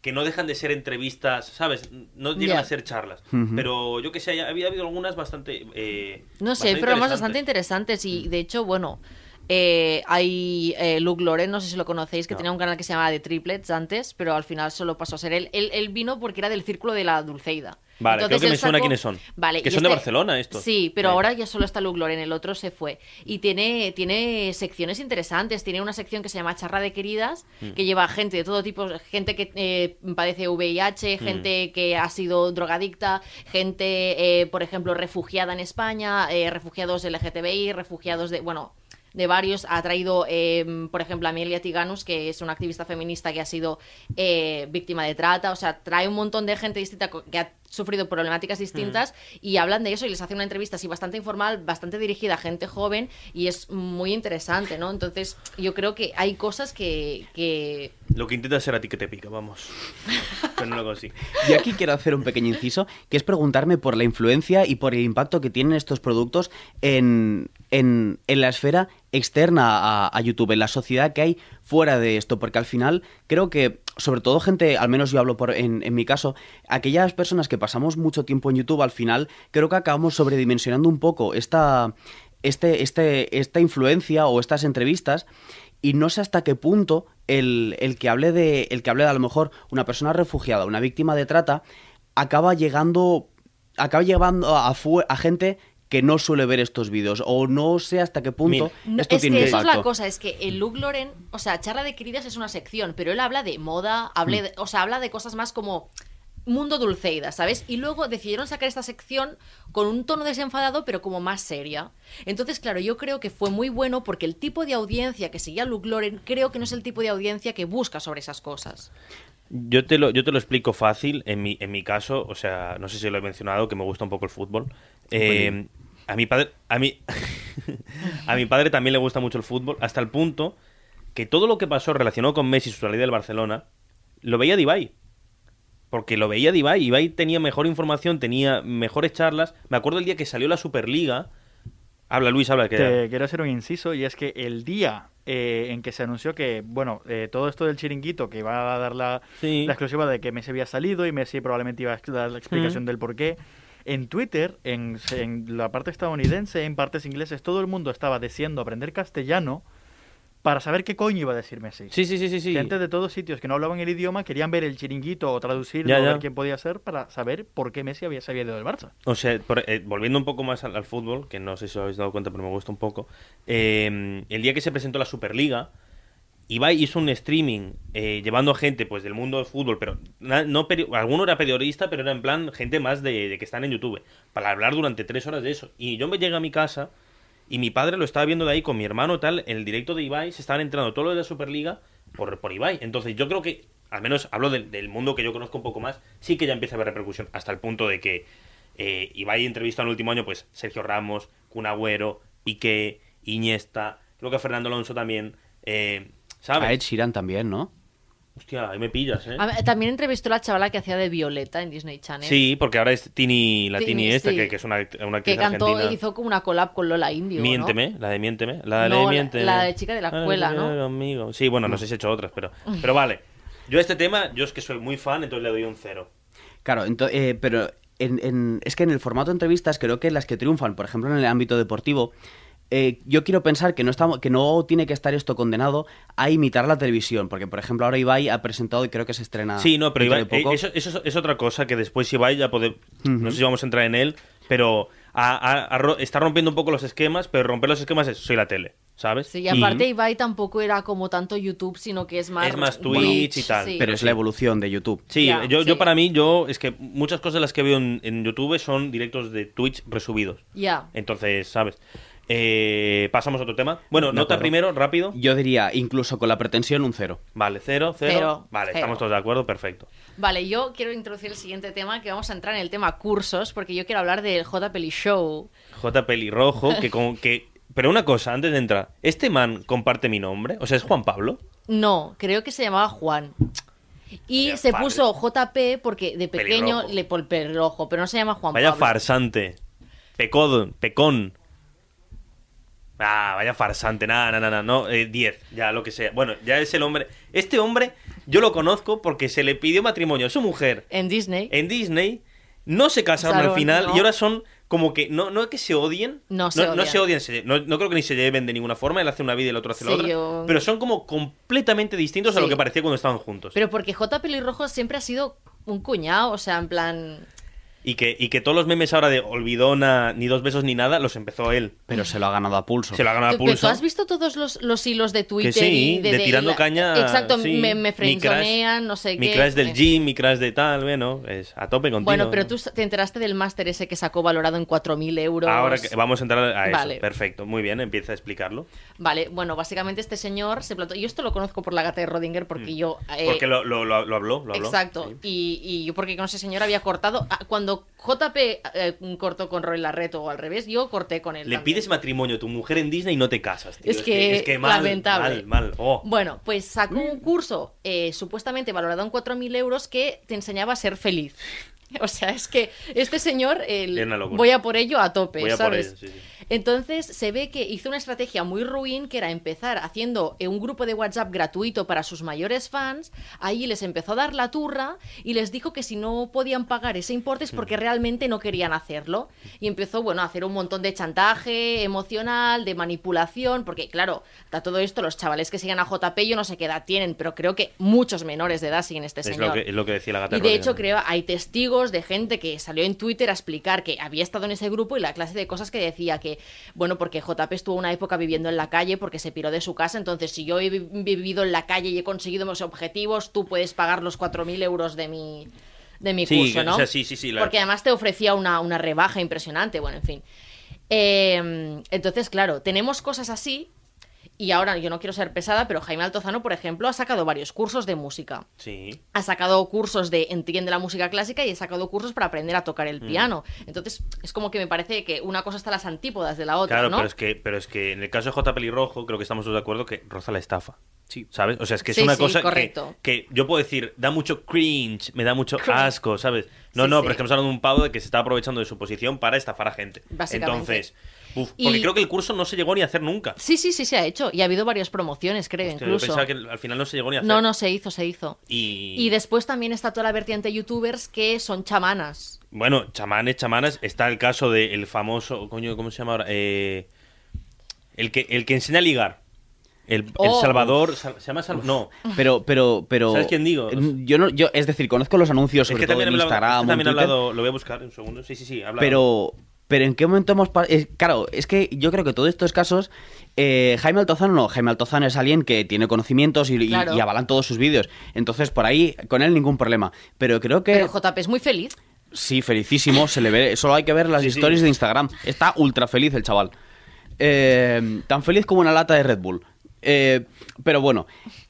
que no dejan de ser entrevistas, ¿sabes? No llegan Ya. a ser charlas. Ujú. Pero yo que sé, había habido algunas bastante... eh, No sé, hay bastante programas bastante interesantes. interesantes y de hecho, bueno, eh, hay eh, Luke Loren, no sé si lo conocéis, que No. tenía un canal que se llamaba The Triplets antes, pero al final solo pasó a ser él. Él, él vino porque era del círculo de la Dulceida. Vale, creo que me suena sacó- quiénes son. Vale, Que son de este- Barcelona estos. Sí, pero Vale. ahora ya solo está Luke Loren, el otro se fue. Y tiene, tiene secciones interesantes. Tiene una sección que se llama Charra de Queridas, Mm. que lleva gente de todo tipo, gente que eh, padece VIH, Mm. gente que ha sido drogadicta, gente, eh, por ejemplo, refugiada en España, eh, refugiados LGTBI, refugiados de, bueno, de varios. Ha traído, eh, por ejemplo, a Amelia Tiganus, que es una activista feminista que ha sido eh, víctima de trata. O sea, trae un montón de gente distinta que ha sufrido problemáticas distintas y hablan de eso y les hace una entrevista así bastante informal, bastante dirigida a gente joven y es muy interesante, ¿no? Entonces, yo creo que hay cosas que... que... Lo que intenta ser a ti que te pica, vamos. [laughs] pero no lo consigo. Yo aquí quiero hacer un pequeño inciso, que es preguntarme por la influencia y por el impacto que tienen estos productos en, en, en la esfera externa a, a YouTube, en la sociedad que hay fuera de esto, porque al final creo que, sobre todo gente, al menos yo hablo por, en, en mi caso, aquellas personas que pasamos mucho tiempo en YouTube, al final creo que acabamos sobredimensionando un poco esta, este, este, esta influencia o estas entrevistas y no sé hasta qué punto el, el que hable de el que hable de a lo mejor una persona refugiada, una víctima de trata, acaba llegando acaba llevando a, a gente que no suele ver estos vídeos o no sé hasta qué punto Mira. Esto es tiene que eso es impacto. la cosa, es que el Luke Loren, o sea, Charla de Queridas es una sección, pero él habla de moda, hable Mm. de- o sea, habla de cosas más como mundo dulceida, ¿sabes? Y luego decidieron sacar esta sección con un tono desenfadado, pero como más seria. Entonces, claro, yo creo que fue muy bueno porque el tipo de audiencia que seguía a Luke Loren creo que no es el tipo de audiencia que busca sobre esas cosas. Yo te lo, yo te lo explico fácil. En mi, en mi caso, o sea, no sé si lo he mencionado, que me gusta un poco el fútbol. Eh, a mi padre, a mi, [laughs] a mi padre también le gusta mucho el fútbol, hasta el punto que todo lo que pasó relacionado con Messi y su salida del Barcelona, lo veía de Ibai. Porque lo veía Ibai. Ibai tenía mejor información, tenía mejores charlas. Me acuerdo el día que salió la Superliga. Habla Luis, habla que Te quiero hacer un inciso y es que el día eh, en que se anunció que, bueno, eh, todo esto del chiringuito, que iba a dar la, Sí. la exclusiva de que Messi había salido y Messi probablemente iba a dar la explicación Mm. del por qué, en Twitter, en, en la parte estadounidense, en partes ingleses, todo el mundo estaba deseando aprender castellano para saber qué coño iba a decir Messi. Sí, sí, sí, sí. sí. Gente de todos sitios que no hablaban el idioma querían ver el chiringuito o traducirlo Ya, o ya. ver quién podía ser para saber por qué Messi había salido del Barça. O sea, por- eh, volviendo un poco más al, al fútbol, que no sé si os habéis dado cuenta, pero me gusta un poco. eh, el día que se presentó la Superliga, Ibai hizo un streaming eh, llevando a gente pues del mundo del fútbol, pero no alguno era periodista, pero era en plan gente más de, que están en YouTube, para hablar durante tres horas de eso. Y yo me llegué a mi casa y mi padre lo estaba viendo de ahí con mi hermano tal, en el directo de Ibai, se estaban entrando todo lo de la Superliga por, por Ibai. Entonces yo creo que, al menos hablo del, mundo que yo conozco un poco más, sí que ya empieza a haber repercusión, hasta el punto de que eh, Ibai entrevista en el último año, pues Sergio Ramos, Kun Agüero, Piqué, Iniesta, creo que Fernando Alonso también, eh, ¿sabes? A Ed Sheeran también, ¿no? Hostia, ahí me pillas, ¿eh? A También entrevistó a la chavala que hacía de Violeta en Disney Channel. Sí, porque ahora es Tini, la Tini, Tini esta, sí. que, que es una, act- una actriz Que cantó, argentina. hizo como una collab con Lola Indio. ¿no? Miénteme, la de Miénteme. La de No, la- Miénteme. la de Chica de la Ah, Escuela, chica ¿no? de conmigo. Sí, bueno, no sé si he hecho otras, pero, pero vale. Yo este tema, yo es que soy muy fan, entonces le doy un cero. Claro, ento- eh, pero en- en- es que en el formato de entrevistas creo que las que triunfan, por ejemplo en el ámbito deportivo, eh, yo quiero pensar que no, estamos, que no tiene que estar esto condenado a imitar la televisión, porque por ejemplo ahora Ibai ha presentado y creo que se estrena... Sí, no, pero Ibai- de poco. eh, eso, eso es- otra cosa que después Ibai ya puede... No Ujú. sé si vamos a entrar en él, pero está rompiendo un poco los esquemas, pero romper los esquemas es soy la tele, ¿sabes? Sí, y aparte Ibai tampoco era como tanto YouTube, sino que es más... Es más Twitch y tal. sí. Pero es la evolución de YouTube. Sí, yo, yo para mí, yo es que muchas cosas de las que veo en, en YouTube son directos de Twitch resubidos. Ya. Entonces, ¿sabes? Eh, pasamos a otro tema. Bueno, De nota acuerdo. primero, rápido. Yo diría, incluso con la pretensión, un cero. Vale, cero, cero. Cero, vale, cero. estamos todos de acuerdo, perfecto. Vale, yo quiero introducir el siguiente tema, que vamos a entrar en el tema cursos, porque yo quiero hablar del J Peli Show. J. Pelirrojo, que con que. Pero una cosa, antes de entrar, ¿este man comparte mi nombre? O sea, ¿es Juan Pablo? No, creo que se llamaba Juan. Y Vaya se puso JP porque de pequeño Pelirrojo. le por pelirrojo, pero no se llama Juan Vaya Pablo. farsante. Pecod, Pecón. Ah, vaya farsante, nada, nada, nada, no, eh, 10, ya lo que sea. Bueno, ya es el hombre. Este hombre, yo lo conozco porque se le pidió matrimonio a su mujer En Disney. en Disney, no se casaron al final no. y ahora son como que, no, no es que se odien, No se no, odian. se odian, se- no, no creo que ni se lleven de ninguna forma, él hace una vida y el otro hace la Sí, otra, yo- pero son como completamente distintos a lo que parecía cuando estaban juntos. Pero porque J. Pelirrojo siempre ha sido un cuñado, o sea, en plan. Y que, y que todos los memes ahora de olvidona, ni dos besos ni nada, los empezó él. Pero se lo ha ganado a pulso. Se lo ha ganado a ¿Tú, pero pulso. tú has visto todos los, los hilos de Twitter? Que sí, y de, tirando la- caña. Exacto, sí. me, me frenzonean, no sé Mi qué. crush del gym, mi crush de tal, bueno, es a tope contigo. Bueno, pero tú te enteraste del máster ese que sacó valorado en 4.000 euros. Ahora que vamos a entrar a eso. Vale. Perfecto, muy bien, empieza a explicarlo. Vale, bueno, básicamente este señor se plantó. Yo esto lo conozco por la gata de Rodinger porque yo. eh, Mm. Porque lo, lo, lo, lo habló, lo habló. Exacto. sí. Y, y yo porque con ese señor había cortado. ah, Cuando JP eh, cortó con Roy Larreto o al revés, yo corté con él. Le también. pides matrimonio a tu mujer en Disney y no te casas, tío. Es que es que mal, lamentable. mal, mal. Oh. Bueno, pues sacó un curso eh, supuestamente valorado en 4.000 euros que te enseñaba a ser feliz. [laughs] O sea, es que este señor, el- voy a por ello a tope, Voy a por ¿sabes? ello, sí, sí. Entonces se ve que hizo una estrategia muy ruin que era empezar haciendo eh, un grupo de WhatsApp gratuito para sus mayores fans. Ahí les empezó a dar la turra y les dijo que si no podían pagar ese importe es Mm. porque realmente no querían hacerlo. Y empezó, bueno, a hacer un montón de chantaje emocional, de manipulación, porque claro, a todo esto los chavales que siguen a JP yo no sé qué edad tienen, pero creo que muchos menores de edad siguen este Es señor. lo, que, es lo que decía la gata Y de hecho creo hay testigos de gente que salió en Twitter a explicar que había estado en ese grupo y la clase de cosas que decía que, bueno, porque JP estuvo una época viviendo en la calle porque se piró de su casa, entonces si yo he vi- vivido en la calle y he conseguido mis objetivos, tú puedes pagar los 4.000 euros de mi, de mi Sí, curso, ¿no? o sea, sí, sí, sí, la- Porque además te ofrecía una, una rebaja impresionante, bueno, en fin. Eh, entonces, claro, tenemos cosas así. Y ahora yo no quiero ser pesada, pero Jaime Altozano, por ejemplo, ha sacado varios cursos de música Sí. ha sacado cursos de entiende la música clásica y ha sacado cursos para aprender a tocar el Mm. piano. Entonces, es como que me parece que una cosa está a las antípodas de la otra, Claro, ¿no? pero es que, pero es que en el caso de J. Pelirrojo, creo que estamos todos de acuerdo que roza la estafa. Sí. ¿Sabes? O sea, es que es Sí, una sí, cosa que, correcto. que yo puedo decir, da mucho cringe, me da mucho Cringe. asco, ¿sabes? No, Sí, no, sí. pero es que estamos hablando de un pavo de que se está aprovechando de su posición para estafar a gente. Básicamente. Entonces, uf, Y- porque creo que el curso no se llegó ni a hacer nunca. Sí, sí, sí se ha hecho. Y ha habido varias promociones, creo, Hostia, yo incluso. pensaba que al final no se llegó ni a hacer. No, no se hizo, se hizo. Y, Y después también está toda la vertiente de youtubers que son chamanas. bueno, chamanes, chamanas, está el caso del famoso, coño, ¿cómo se llama ahora? Eh, el, que, el que enseña a ligar. El, el Oh. Salvador, Sal- ¿se llama Salvador? No, Pero, pero, pero. ¿Sabes quién digo? Yo no, yo, es decir, conozco los anuncios es que todo también, en hablado- Instagram. es que o en también he Twitter, hablado, lo voy a buscar un segundo. Sí, sí, sí, habla. Pero, pero ¿en qué momento hemos eh, Claro, es que yo creo que todos estos casos, eh, Jaime Altozano no, Jaime Altozano es alguien que tiene conocimientos y, y- Claro. y avalan todos sus vídeos. Entonces, por ahí, con él ningún problema. Pero creo que... Pero JP es muy feliz. Sí, felicísimo, se le ve, solo hay que ver las Sí, sí. stories de Instagram. Está ultra feliz el chaval. Eh, tan feliz como una lata de Red Bull. Eh, pero bueno,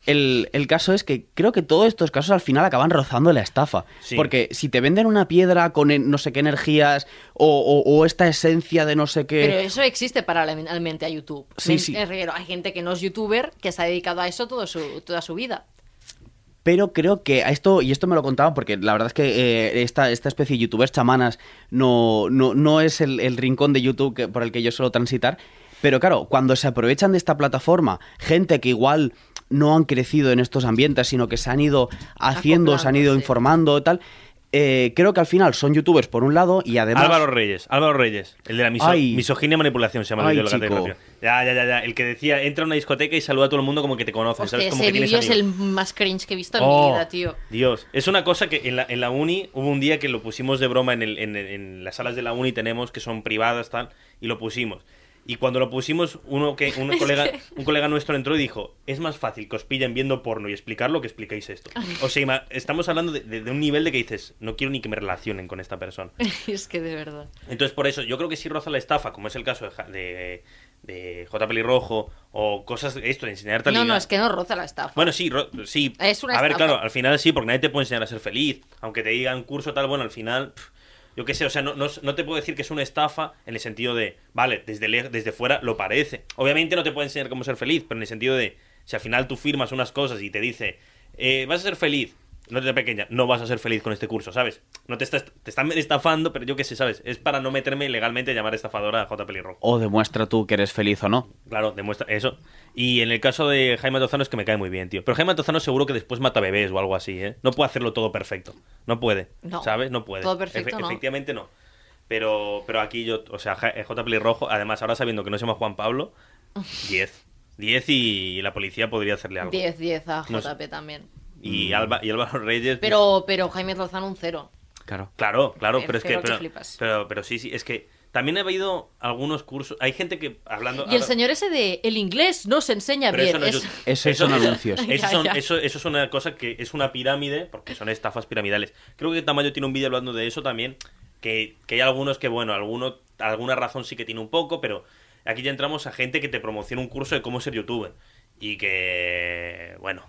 el, el caso es que creo que todos estos casos al final acaban rozando la estafa. Sí. Porque si te venden una piedra con en- no sé qué energías o, o- o esta esencia de no sé qué... Pero eso existe paralelamente a YouTube. Sí, Me- sí. Hay gente que no es youtuber que se ha dedicado a eso todo su, toda su vida. Pero creo que a esto, y esto me lo contaba porque la verdad es que eh, esta, esta especie de youtubers chamanas no, no, no es el, el rincón de YouTube que- por el que yo suelo transitar. Pero claro, cuando se aprovechan de esta plataforma, gente que igual no han crecido en estos ambientes, sino que se han ido haciendo, se han ido sí. informando y tal, eh, creo que al final son youtubers por un lado y además... Álvaro Reyes, Álvaro Reyes, el de la miso- Ay. misoginia y manipulación se llama el Ay, vídeo de la. Ya, ya, ya, ya. El que decía, entra a una discoteca y saluda a todo el mundo como que te conoce, Hostia, ¿sabes? Como ese que vídeo es el más cringe que he visto en Oh, mi vida, tío. Dios, es una cosa que en la, en la uni hubo un día que lo pusimos de broma en, el- en- en las salas de la uni tenemos que son privadas tal y lo pusimos. Y cuando lo pusimos, uno que [laughs] un colega, un colega nuestro entró y dijo, es más fácil que os pillen viendo porno y explicarlo que explicáis esto. O sea, estamos hablando de, de- de un nivel de que dices, no quiero ni que me relacionen con esta persona. [laughs] es que de verdad. Entonces, por eso, yo creo que si roza la estafa, como es el caso de, de, de J. Pelirrojo, o cosas, esto, de enseñarte No, no, es que no roza la estafa. Bueno, sí, ro- sí. Es una a ver, estafa. claro, al final sí, porque nadie te puede enseñar a ser feliz. Aunque te digan curso tal, bueno, al final, pf, yo qué sé, o sea, no, no, no te puedo decir que es una estafa en el sentido de, vale, desde, desde fuera lo parece. Obviamente no te puede enseñar cómo ser feliz, pero en el sentido de, si al final tú firmas unas cosas y te dice, eh, vas a ser feliz, no desde pequeña, no vas a ser feliz con este curso, ¿sabes? No te, estás, te están estafando, pero yo qué sé, ¿sabes? Es para no meterme legalmente a llamar estafadora a J. Pelirrojo. O demuestra tú que eres feliz o no. Claro, demuestra eso. Y en el caso de Jaime Tozano es que me cae muy bien, tío. Pero Jaime Tozano seguro que después mata bebés o algo así, ¿eh? No puede hacerlo todo perfecto. No puede. No. ¿Sabes? No puede. Todo perfecto, no. Efectivamente no. Pero, pero aquí yo, o sea, J. Pelirrojo, además ahora sabiendo que no se llama Juan Pablo, [laughs] 10. 10 y la policía podría hacerle algo. 10, 10 a No sé. JP también. Y, Alba, y Álvaro Reyes. Pero, pero Jaime Lozano un cero. Claro. Claro, claro, pero es que. pero que Pero, flipas. pero, pero sí, sí, es que también he habido algunos cursos. Hay gente que hablando. Y el señor ese de el inglés no se enseña Pero bien. eso no es. [laughs] Eso son anuncios. Eso, son- eso- eso es una cosa que es una pirámide, porque son estafas piramidales. Creo que Tamayo tiene un vídeo hablando de eso también, que, que hay algunos que, bueno, alguno, alguna razón sí que tiene un poco, pero aquí ya entramos a gente que te promociona un curso de cómo ser youtuber. Y que, bueno,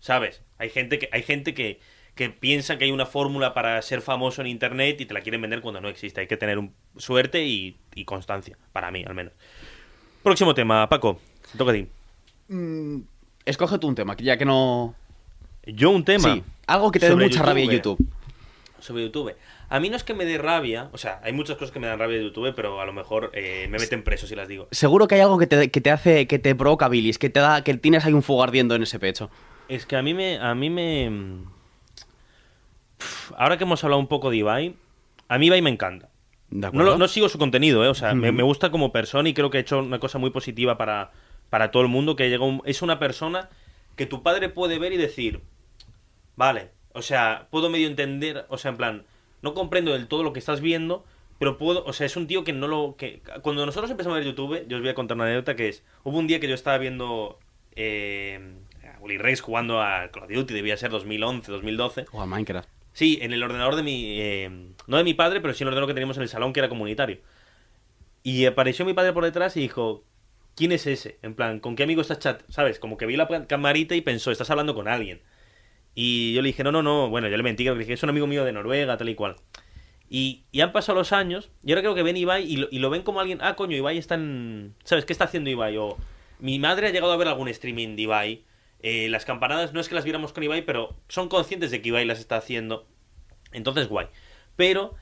¿sabes? Hay gente que, hay gente que, que piensa que hay una fórmula para ser famoso en internet y te la quieren vender cuando no existe. Hay que tener un, suerte y, y constancia, para mí al menos. Próximo tema, Paco, te toca a ti. Mm, escoge tú un tema, ya que no... Yo un tema. Sí, algo que te dé mucha rabia en YouTube. YouTube. Sobre YouTube. A mí no es que me dé rabia, o sea, hay muchas cosas que me dan rabia de YouTube, pero a lo mejor eh, me meten preso si las digo. Seguro que hay algo que te, que te hace, que te provoca bilis, que te da, que tienes ahí un fuego ardiendo en ese pecho. Es que a mí me. A mí me. Ahora que hemos hablado un poco de Ibai, a mí Ibai me encanta. ¿De No, lo- no sigo su contenido, ¿eh? O sea, me, me gusta como persona y creo que ha hecho una cosa muy positiva para, para todo el mundo, que llega un- es una persona que tu padre puede ver y decir, vale, o sea, puedo medio entender, o sea, en plan, no comprendo del todo lo que estás viendo, pero puedo, o sea, es un tío que no lo... que Cuando nosotros empezamos a ver YouTube, yo os voy a contar una anécdota que es, hubo un día que yo estaba viendo eh, a Willy Rex jugando a Call of Duty, debía ser 2011, 2012, O a Minecraft. Sí, en el ordenador de mi. eh, no de mi padre, pero sí en el ordenador que teníamos en el salón, que era comunitario. Y apareció mi padre por detrás y dijo: ¿Quién es ese? En plan, ¿con qué amigo estás chat? ¿Sabes? Como que vi la camarita y pensó: Estás hablando con alguien. Y yo le dije: No, no, no. Bueno, yo le mentí, creo que le dije: Es un amigo mío de Noruega, tal y cual. Y, y han pasado los años, y ahora creo que ven Ibai y lo, y lo ven como alguien. Ah, coño, Ibai está en. ¿Sabes? ¿Qué está haciendo Ibai? O mi madre ha llegado a ver algún streaming de Ibai. Eh, las campanadas no es que las viéramos con Ibai, pero son conscientes de que Ibai las está haciendo. Entonces, guay. Pero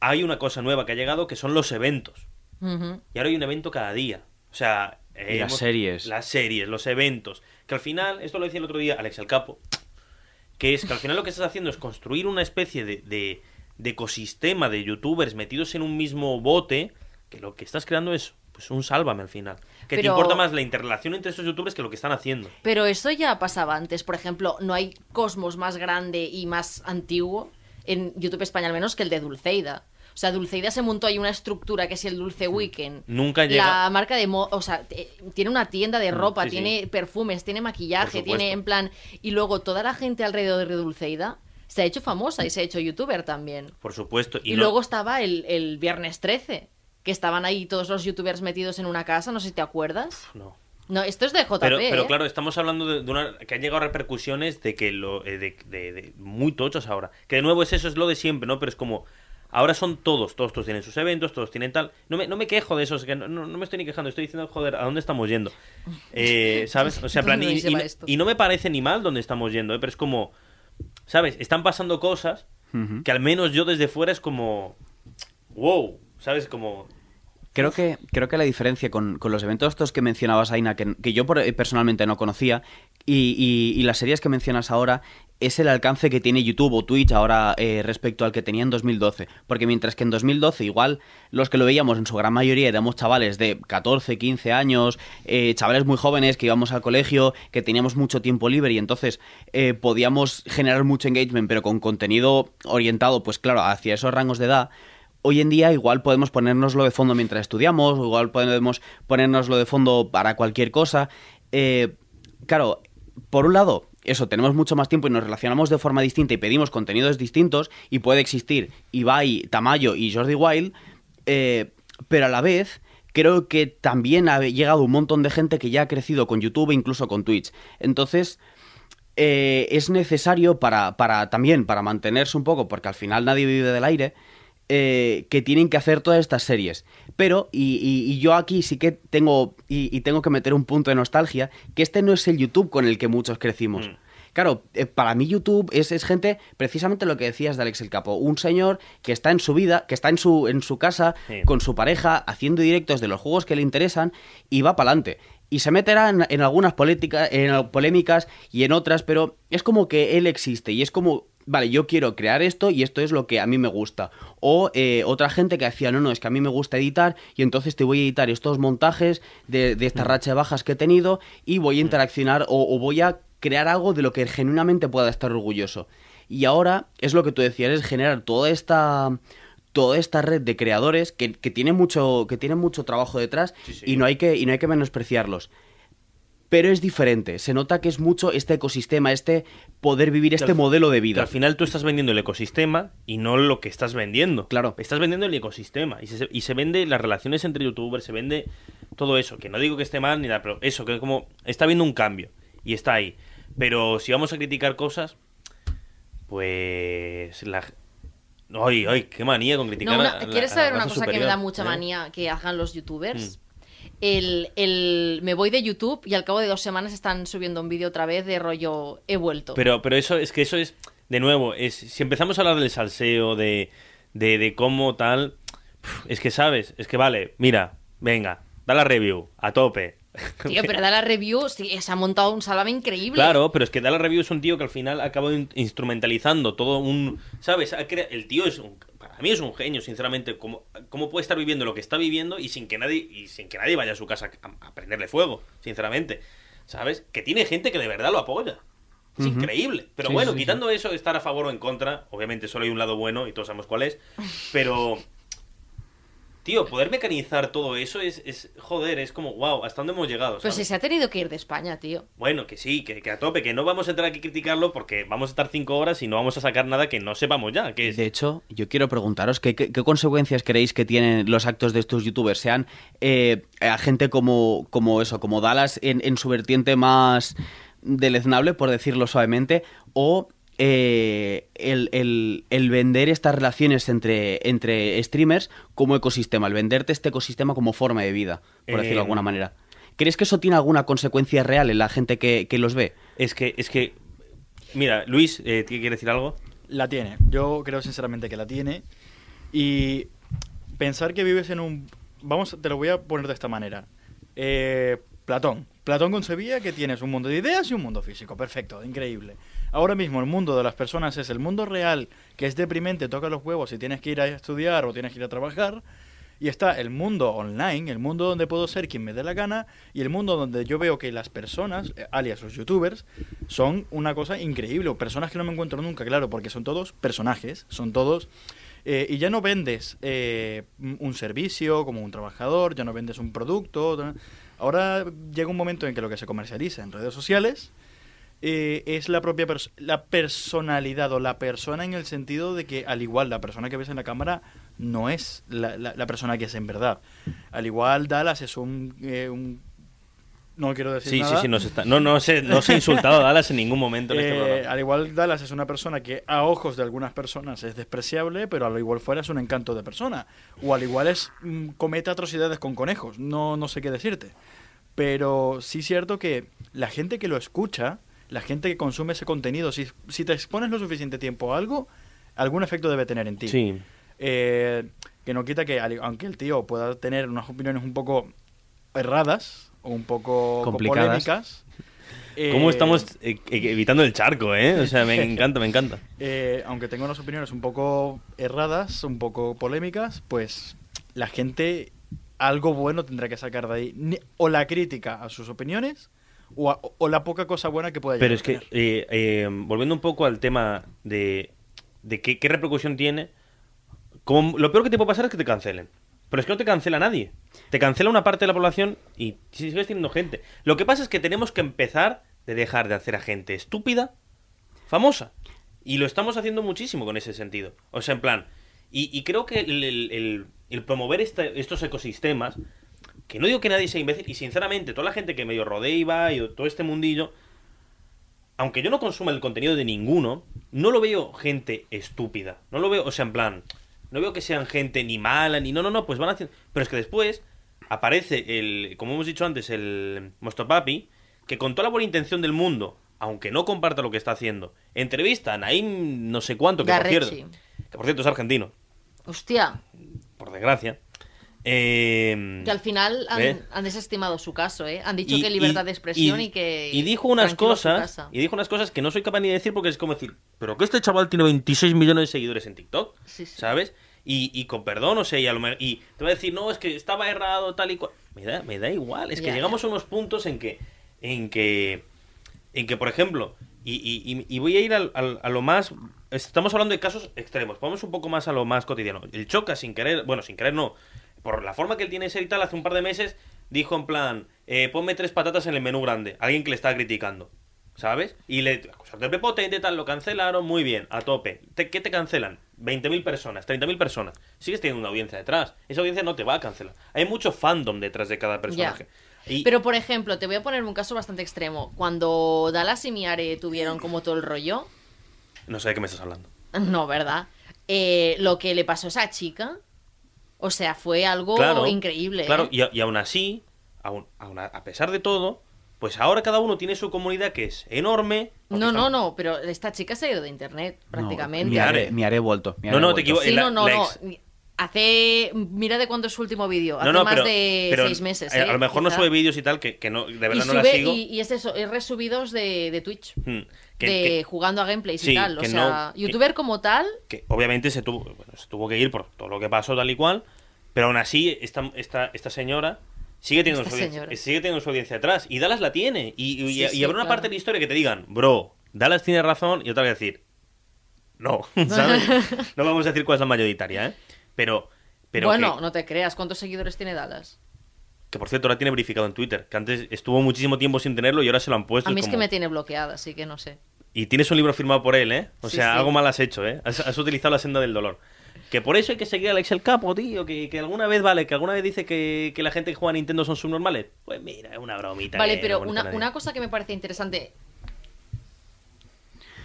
hay una cosa nueva que ha llegado que son los eventos. Y ahora hay un evento cada día. O sea, eh, Y las series. Las series, los eventos. Que al final, esto lo decía el otro día Alex el Capo, que es que al final lo que estás haciendo es construir una especie de, de, de ecosistema de youtubers metidos en un mismo bote, que lo que estás creando es pues un sálvame al final. Que te importa más la interrelación entre estos youtubers que lo que están haciendo. Pero eso ya pasaba antes. Por ejemplo, no hay cosmos más grande y más antiguo en YouTube España al menos que el de Dulceida. O sea, Dulceida se montó ahí una estructura que es el Dulce Weekend. Nunca llega... La marca de moda, o sea, tiene una tienda de ropa, sí, sí. tiene perfumes, tiene maquillaje, tiene en plan... Y luego toda la gente alrededor de Dulceida se ha hecho famosa y se ha hecho youtuber también. Por supuesto. Y, no- luego estaba el, el viernes 13, que estaban ahí todos los youtubers metidos en una casa, no sé si te acuerdas. No. No, esto es de JP, Pero, pero ¿eh? claro, estamos hablando de, de una que han llegado repercusiones de que lo eh, de, de- de muy tochos ahora. Que de nuevo es eso, es lo de siempre, ¿no? Pero es como ahora son todos, todos, todos tienen sus eventos, todos tienen tal. No me, no me quejo de eso, es que no, no- no me estoy ni quejando, estoy diciendo, joder, ¿a dónde estamos yendo? Eh, [laughs] ¿Sabes? O sea, en plan, y, ¿Dónde y- no me parece ni mal donde estamos yendo, ¿eh? Pero es como, ¿sabes? Están pasando cosas que al menos yo desde fuera es como, wow, ¿sabes? Como, Creo que, creo que la diferencia con, con los eventos estos que mencionabas, Aina, que, que yo eh, personalmente no conocía, y, y- y las series que mencionas ahora, es el alcance que tiene YouTube o Twitch ahora eh, respecto al que tenía en 2012. Porque mientras que en 2012 igual los que lo veíamos en su gran mayoría éramos chavales de 14, 15 años, eh, chavales muy jóvenes que íbamos al colegio, que teníamos mucho tiempo libre y entonces eh, podíamos generar mucho engagement, pero con contenido orientado, pues claro, hacia esos rangos de edad. Hoy en día igual podemos ponérnoslo de fondo mientras estudiamos, o igual podemos ponérnoslo de fondo para cualquier cosa. Eh, claro, por un lado, eso, tenemos mucho más tiempo y nos relacionamos de forma distinta y pedimos contenidos distintos y puede existir Ibai, Tamayo y Jordi Wild, eh, pero a la vez creo que también ha llegado un montón de gente que ya ha crecido con YouTube e incluso con Twitch. Entonces, eh, es necesario para, para también para mantenerse un poco, porque al final nadie vive del aire, eh, que tienen que hacer todas estas series. Pero, y, y- y yo aquí sí que tengo, y, y tengo que meter un punto de nostalgia, que este no es el YouTube con el que muchos crecimos. Mm. Claro, eh, para mí YouTube es, es gente, precisamente lo que decías de Alex el Capo, un señor que está en su vida, que está en su, en su casa, Sí. con su pareja, haciendo directos de los juegos que le interesan y va para adelante. Y se meterá en, en algunas política- en polémicas y en otras, pero es como que él existe y es como, vale, yo quiero crear esto y esto es lo que a mí me gusta. O eh, otra gente que decía, no, no, es que a mí me gusta editar y entonces te voy a editar estos montajes de, de esta racha de bajas que he tenido y voy a interaccionar o, o voy a crear algo de lo que genuinamente pueda estar orgulloso. Y ahora es lo que tú decías, es generar toda esta toda esta red de creadores que, que tiene mucho que tiene mucho trabajo detrás Sí, sí. y no hay que y no hay que menospreciarlos pero es diferente se nota que es mucho este ecosistema este poder vivir este al- modelo de vida al final tú estás vendiendo el ecosistema y no lo que estás vendiendo. Claro. Estás vendiendo el ecosistema. Y se, y se vende las relaciones entre youtubers, se vende todo eso. Que no digo que esté mal ni nada, pero eso, que como está habiendo un cambio. Y está ahí. Pero si vamos a criticar cosas, pues la... Ay, ay, qué manía con criticar No, a ¿Quieres a saber una cosa que me da mucha ¿eh? manía que hagan los youtubers? Mm. El, el- me voy de YouTube y al cabo de dos semanas están subiendo un vídeo otra vez de rollo he vuelto. Pero, pero eso es que eso es, de nuevo, es si empezamos a hablar del salseo, de, de, de cómo tal, es que sabes, es que vale, mira, venga, da la review, a tope. Tío, pero da la review, sí, se ha montado un salame increíble. Claro, pero es que Dala Review es un tío que al final acaba in- instrumentalizando todo un... ¿Sabes? El tío es un... Mí es un genio, sinceramente. ¿Cómo, ¿Cómo puede estar viviendo lo que está viviendo y sin que nadie y sin que nadie vaya a su casa a, a prenderle fuego? Sinceramente. ¿Sabes? Que tiene gente que de verdad lo apoya. Es increíble. Pero Sí, bueno, sí, sí. quitando eso, estar a favor o en contra, obviamente solo hay un lado bueno y todos sabemos cuál es. Pero... Tío, poder mecanizar todo eso es, es joder, es como, wow, ¿hasta dónde hemos llegado? ¿sabes? si se ha tenido que ir de España, tío. Bueno, que sí, que, que a tope, que no vamos a entrar aquí a criticarlo porque vamos a estar cinco horas y no vamos a sacar nada que no sepamos ya. Que es... De hecho, yo quiero preguntaros ¿qué, qué, qué consecuencias creéis que tienen los actos de estos youtubers, sean eh, a gente como, como eso, como Dallas en, en su vertiente más deleznable, por decirlo suavemente, o eh, el, el- el vender estas relaciones entre, entre streamers como ecosistema, el venderte este ecosistema como forma de vida, por decirlo de Eh, alguna manera. ¿Crees que eso tiene alguna consecuencia real en la gente que, que los ve? Es que, es que. Mira, Luis, eh, ¿quiere decir algo? La tiene. Yo creo sinceramente que la tiene. Y pensar que vives en un... Vamos, te lo voy a poner de esta manera. Eh, Platón. Platón concebía que tienes un mundo de ideas y un mundo físico. Perfecto, increíble. Ahora mismo el mundo de las personas es el mundo real, que es deprimente, toca los huevos y tienes que ir a estudiar o tienes que ir a trabajar. Y está el mundo online, el mundo donde puedo ser quien me dé la gana, y el mundo donde yo veo que las personas, eh, alias los youtubers, son una cosa increíble. o Personas que no me encuentro nunca, claro, porque son todos personajes, son todos... eh, y ya no vendes eh, un un servicio como un trabajador, ya no vendes un producto. Ahora llega un momento en que lo que se comercializa en redes sociales eh, es la propia pers- la personalidad o la persona en el sentido de que al igual la persona que ves en la cámara no es la, la- la persona que es en verdad. Al igual Dallas es un... eh, un- no quiero decir Sí, nada. sí, sí, nos está... no, no, se, no se ha insultado a Dallas en ningún momento en este Eh, programa. al igual Dallas es una persona que a ojos de algunas personas es despreciable, pero al igual fuera es un encanto de persona. O al igual es mm, comete atrocidades con conejos. No, no sé qué decirte. Pero sí es cierto que la gente que lo escucha, la gente que consume ese contenido, si, si te expones lo suficiente tiempo a algo, algún efecto debe tener en ti. Sí. Eh, que no quita que, aunque el tío pueda tener unas opiniones un poco erradas o un poco Complicadas. polémicas. [laughs] ¿Cómo eh, estamos eh, eh, evitando el charco, eh? O sea, me [laughs] encanta, me encanta. eh, aunque tenga unas opiniones un poco erradas, un poco polémicas, pues la gente algo bueno tendrá que sacar de ahí. O la crítica a sus opiniones, o, a- o la poca cosa buena que pueda Pero llegar es que, eh, eh, volviendo un poco al tema de, de qué, qué repercusión tiene, como- lo peor que te puede pasar es que te cancelen. Pero es que no te cancela nadie. Te cancela una parte de la población y sigues teniendo gente. Lo que pasa es que tenemos que empezar de dejar de hacer a gente estúpida famosa. Y lo estamos haciendo muchísimo con ese sentido. O sea, en plan. Y, y creo que el, el- el- el promover este- estos ecosistemas, que no digo que nadie sea imbécil, y sinceramente, toda la gente que medio rodea y va, y todo este mundillo, aunque yo no consuma el contenido de ninguno, no lo veo gente estúpida. No lo veo, o sea, en plan, no veo que sean gente ni mala, ni no, no, no, pues van haciendo. Pero es que después aparece el, como hemos dicho antes, el Mostopapi, que con toda la buena intención del mundo aunque no comparta lo que está haciendo, entrevista a Naim no sé cuánto, que por cierto, que por cierto es argentino, Hostia, por desgracia. Eh, que al final han, desestimado su caso, ¿eh? Han dicho y- que libertad y- de expresión y, y- que. y dijo unas cosas y dijo unas cosas que no soy capaz ni de decir porque es como decir pero que este chaval tiene 26 millones de seguidores en TikTok Sí, sí. sabes y, y con perdón o sea y, a lo y te va a decir no es que estaba errado tal y cual me da me da igual es que llegamos a unos puntos en que en que en que por ejemplo y, y- y- voy a ir al- a lo más estamos hablando de casos extremos vamos un poco más a lo más cotidiano el choca sin querer bueno sin querer no por la forma que él tiene de ser y tal hace un par de meses dijo en plan eh, ponme tres patatas en el menú grande alguien que le está criticando ¿sabes? Y le acusar de prepotente, tal, lo cancelaron, muy bien, a tope. Te- ¿Qué te cancelan? 20.000 personas, 30.000 personas. Sigues teniendo una audiencia detrás. Esa audiencia no te va a cancelar. Hay mucho fandom detrás de cada personaje. Y- Pero, por ejemplo, te voy a poner un caso bastante extremo. Cuando Dallas y Miare tuvieron como todo el rollo. No sé de qué me estás hablando. [laughs] No, ¿verdad? Eh, lo que le pasó a esa chica. O sea, fue algo Claro, increíble. Claro, ¿eh? y, y aún así, aún, aún a, a pesar de todo, pues ahora cada uno tiene su comunidad que es enorme. No, no, no, pero esta chica se ha ido de internet prácticamente. mi haré, mi haré vuelto. mi No, haré no, te vuelto. equivo- Sí, no, no, no. Hace. Mira de cuándo es su último vídeo. Hace No, no, más pero, de pero, seis meses. eh, ¿eh? A lo mejor no sube vídeos y tal, que, que no, de Y, verdad no la sigo. y, y es eso, es resubidos de, de Twitch. Hmm, que- de que- jugando a gameplays Sí, y tal. O que sea, no- que- youtuber como tal. que obviamente se tuvo, bueno, se tuvo que ir por todo lo que pasó tal y cual, pero aún así esta, esta, esta señora sigue teniendo, Esta su audiencia, sigue teniendo su audiencia atrás y Dallas la tiene y, y, Sí, y sí, habrá una claro. parte de la historia que te digan, bro, Dallas tiene razón y otra vez decir, no, [laughs] ¿sabes? [laughs] no vamos a decir cuál es la mayoritaria, ¿eh? Pero, pero bueno, que, no te creas. ¿Cuántos seguidores tiene Dallas? que, por cierto ahora tiene verificado en Twitter, que antes estuvo muchísimo tiempo sin tenerlo y ahora se lo han puesto. A mí es que me tiene bloqueada, así que no sé. Y tienes un libro firmado por él, ¿eh? O Sí, sea, sí. algo mal has hecho, ¿eh? Has, has utilizado la senda del dolor. Que por eso hay que seguir a Alex el Capo, tío. Que, que alguna vez, vale, que alguna vez dice que, que la gente que juega a Nintendo son subnormales. Pues mira, es una bromita. Vale, que pero una, una cosa que me parece interesante.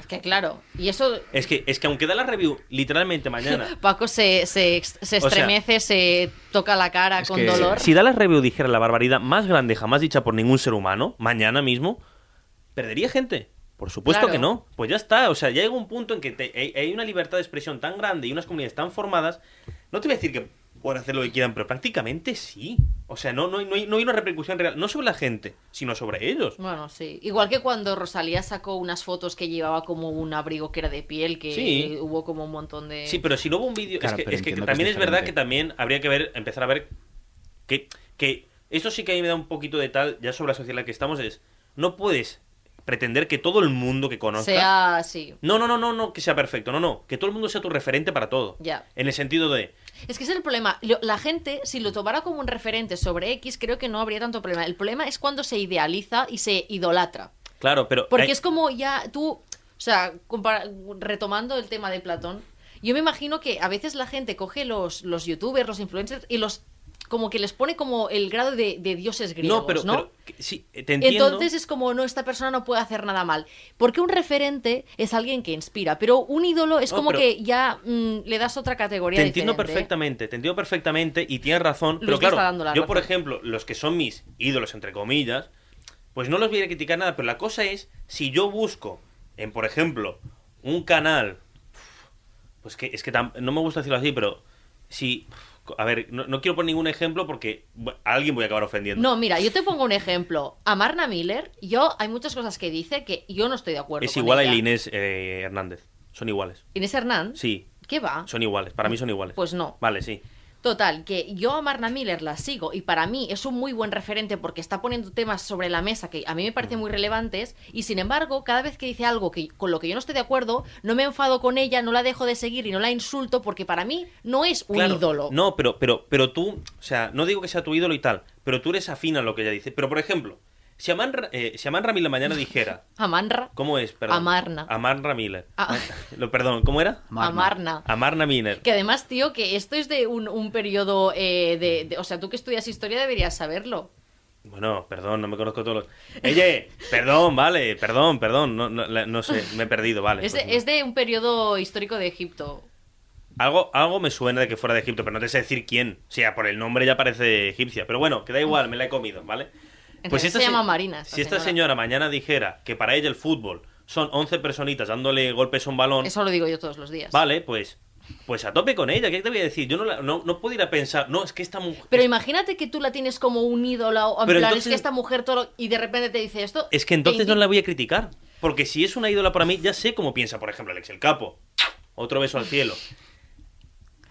Que claro, y eso. Es que, es que aunque da la review literalmente mañana. [laughs] Paco se, se, O sea, estremece, se toca la cara con que- dolor. si da la review dijera la barbaridad más grande jamás dicha por ningún ser humano, mañana mismo, ¿perdería gente? Por supuesto Claro. que no. Pues ya está. O sea, ya llega un punto en que te- hay, hay una libertad de expresión tan grande y unas comunidades tan formadas. No te voy a decir que puedan hacer lo que quieran, pero prácticamente sí. O sea, no, no, hay- no, hay, no hay una repercusión real. No sobre la gente, sino sobre ellos. Bueno, sí. Igual que cuando Rosalía sacó unas fotos que llevaba como un abrigo que era de piel, que Sí. hubo como un montón de. Sí, pero si no hubo un vídeo. Claro, es que, pero es que entiendo que también es es verdad que también habría que ver, empezar a ver que, que esto sí que a mí me da un poquito de tal, ya sobre la sociedad en la que estamos, es no puedes pretender que todo el mundo que conozcas. sea así. No, no, no, no, no, que sea perfecto, no, no, que todo el mundo sea tu referente para todo. Ya. En el sentido de, Es que ese es el problema. La gente, si lo tomara como un referente sobre X, creo que no habría tanto problema. El problema es cuando se idealiza y se idolatra. claro, pero Porque hay- es como ya tú, o sea, retomando el tema de Platón, yo me imagino que a veces la gente coge los, los youtubers, los influencers y los como que les pone como el grado de, de dioses griegos, no, pero, ¿no? pero que- sí, te entiendo. Entonces es como, no, esta persona no puede hacer nada mal. Porque un referente es alguien que inspira, pero un ídolo es No, como que ya mm, le das otra categoría Te entiendo diferente. perfectamente, te entiendo perfectamente y tienes razón, Luis pero claro, yo por ejemplo, los que son mis ídolos entre comillas, pues no los voy a criticar nada, pero la cosa es si yo busco en por ejemplo un canal pues que es que tam- no me gusta decirlo así, pero si a ver, no, no quiero poner ningún ejemplo porque a alguien voy a acabar ofendiendo. No, mira, yo te pongo un ejemplo. A Marna Miller, yo hay muchas cosas que dice que yo no estoy de acuerdo es con igual a. Inés eh, Hernández. Son iguales. Inés Hernán, Sí, ¿qué va? son iguales. Para mí son iguales. Pues no. Vale, sí. Total, que yo a Marna Miller la sigo y para mí es un muy buen referente porque está poniendo temas sobre la mesa que a mí me parecen muy relevantes y sin embargo, cada vez que dice algo que, con lo que yo no estoy de acuerdo, no me enfado con ella, no la dejo de seguir y no la insulto porque para mí no es un Claro, ídolo. No, pero, pero, pero tú, o sea, no digo que sea tu ídolo y tal, pero tú eres afín a lo que ella dice. Pero por ejemplo, si Aman, Ra- eh, si Aman Ramírez mañana dijera, [laughs] Amanra. ¿cómo es? Perdón. Amarna. Amarna Miller. Ah. Lo, perdón, ¿cómo era? Marna. Amarna. Amarna Miller. Que además, tío, que esto es de un, un periodo eh, de, de- O sea, tú que estudias historia deberías saberlo. Bueno, perdón, no me conozco todos los. Oye, perdón, vale, perdón, perdón, no, no, no sé, me he perdido, vale. Es de, pues es de un periodo histórico de Egipto. Algo, algo me suena de que fuera de Egipto, pero no te sé decir quién. O sea, por el nombre ya parece egipcia. Pero bueno, que da igual, me la he comido, ¿vale? Pues esta se llama Marina. esta Si esta señora. señora mañana dijera que para ella el fútbol son 11 personitas dándole golpes a un balón, Eso lo digo yo todos los días. vale, pues pues a tope con ella. ¿Qué te voy a decir? Yo no, la- no, no puedo ir a pensar, no, es que esta mujer... Pero imagínate que tú la tienes como un ídolo, o en Pero plan, entonces- es que esta mujer todo, y de repente te dice esto. Es que entonces te no la voy a criticar. Porque si es una ídola para mí, ya sé cómo piensa, por ejemplo, Alex el Capo. Otro beso al cielo.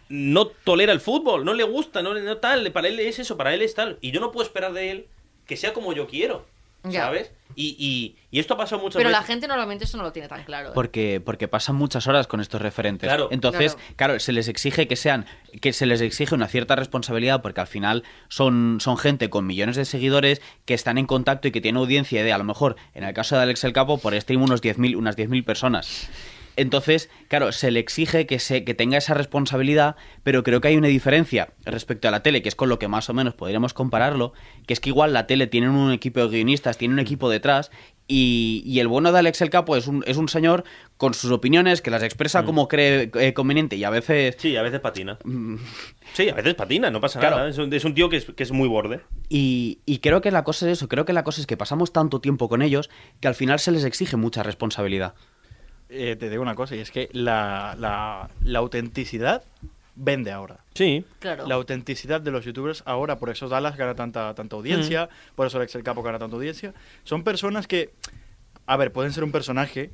No tolera el fútbol, no le gusta, no, no tal. Para él es eso, para él es tal. Y yo no puedo esperar de él que sea como yo quiero. Ya. ¿Sabes? Y, y, y esto ha pasado muchas Pero la gente normalmente eso no lo tiene tan claro. ¿eh? Porque, porque pasan muchas horas con estos referentes. Claro. Entonces, Claro. claro. se les exige que sean, que se les exige una cierta responsabilidad, porque al final son, son gente con millones de seguidores que están en contacto y que tienen audiencia de, a lo mejor, en el caso de Alex el Capo, por stream unos 10.000, unas 10.000 personas. Entonces, claro, se le exige que, se, que tenga esa responsabilidad, pero creo que hay una diferencia respecto a la tele, que es con lo que más o menos podríamos compararlo, que es que igual la tele tiene un equipo de guionistas, tiene un equipo detrás, y, y el bueno de Alex el Capo es un, es un señor con sus opiniones que las expresa como cree eh, conveniente y a veces... Sí, a veces patina. Sí, a veces patina, no pasa Claro. nada. Es un, es un tío que es, que es muy borde. Y, y creo que la cosa es eso, creo que la cosa es que pasamos tanto tiempo con ellos que al final se les exige mucha responsabilidad. Eh, te digo una cosa, y es que la, la, la autenticidad vende ahora. Sí. Claro. La autenticidad de los youtubers ahora, por eso Dallas gana tanta, tanta audiencia, por eso Alex el Capo gana tanta audiencia. Son personas que, a ver, pueden ser un personaje,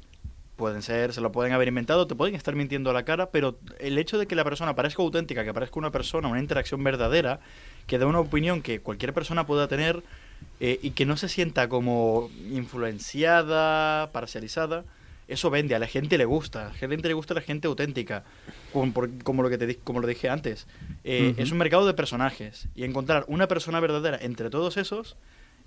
pueden ser, se lo pueden haber inventado, te pueden estar mintiendo a la cara, pero el hecho de que la persona parezca auténtica, que parezca una persona, una interacción verdadera, que dé una opinión que cualquier persona pueda tener eh, y que no se sienta como influenciada, parcializada, eso vende, a la gente le gusta, a la gente le gusta la gente auténtica, como, por- como lo que te como lo dije antes. Eh. Es un mercado de personajes y encontrar una persona verdadera entre todos esos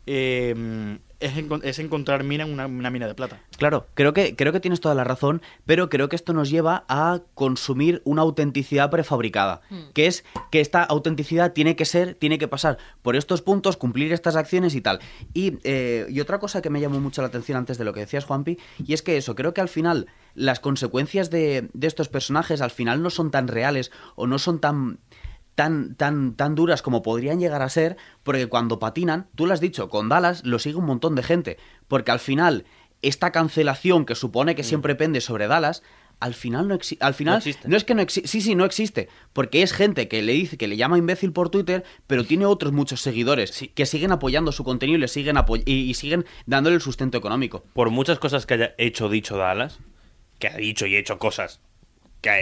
eh, es, es encontrar mina en una, una mina de plata. Claro, creo que, creo que tienes toda la razón, pero creo que esto nos lleva a consumir una autenticidad prefabricada, que es que esta autenticidad tiene que ser, tiene que pasar por estos puntos, cumplir estas acciones y tal. Y, eh, y otra cosa que me llamó mucho la atención antes de lo que decías, Juanpi, y es que eso, creo que al final las consecuencias de, de estos personajes al final no son tan reales o no son tan tan, tan, tan duras como podrían llegar a ser, porque cuando patinan, tú lo has dicho, con Dallas lo sigue un montón de gente, porque al final esta cancelación que supone que siempre pende sobre Dallas, al final no existe. Al final, No existe. no es que no existe. Sí, sí, no existe. Porque es gente que le dice que le llama imbécil por Twitter, pero tiene otros muchos seguidores que siguen apoyando su contenido y le siguen apoy- y, y siguen dándole el sustento económico. Por muchas cosas que haya hecho dicho Dallas, que ha dicho y hecho cosas que ha,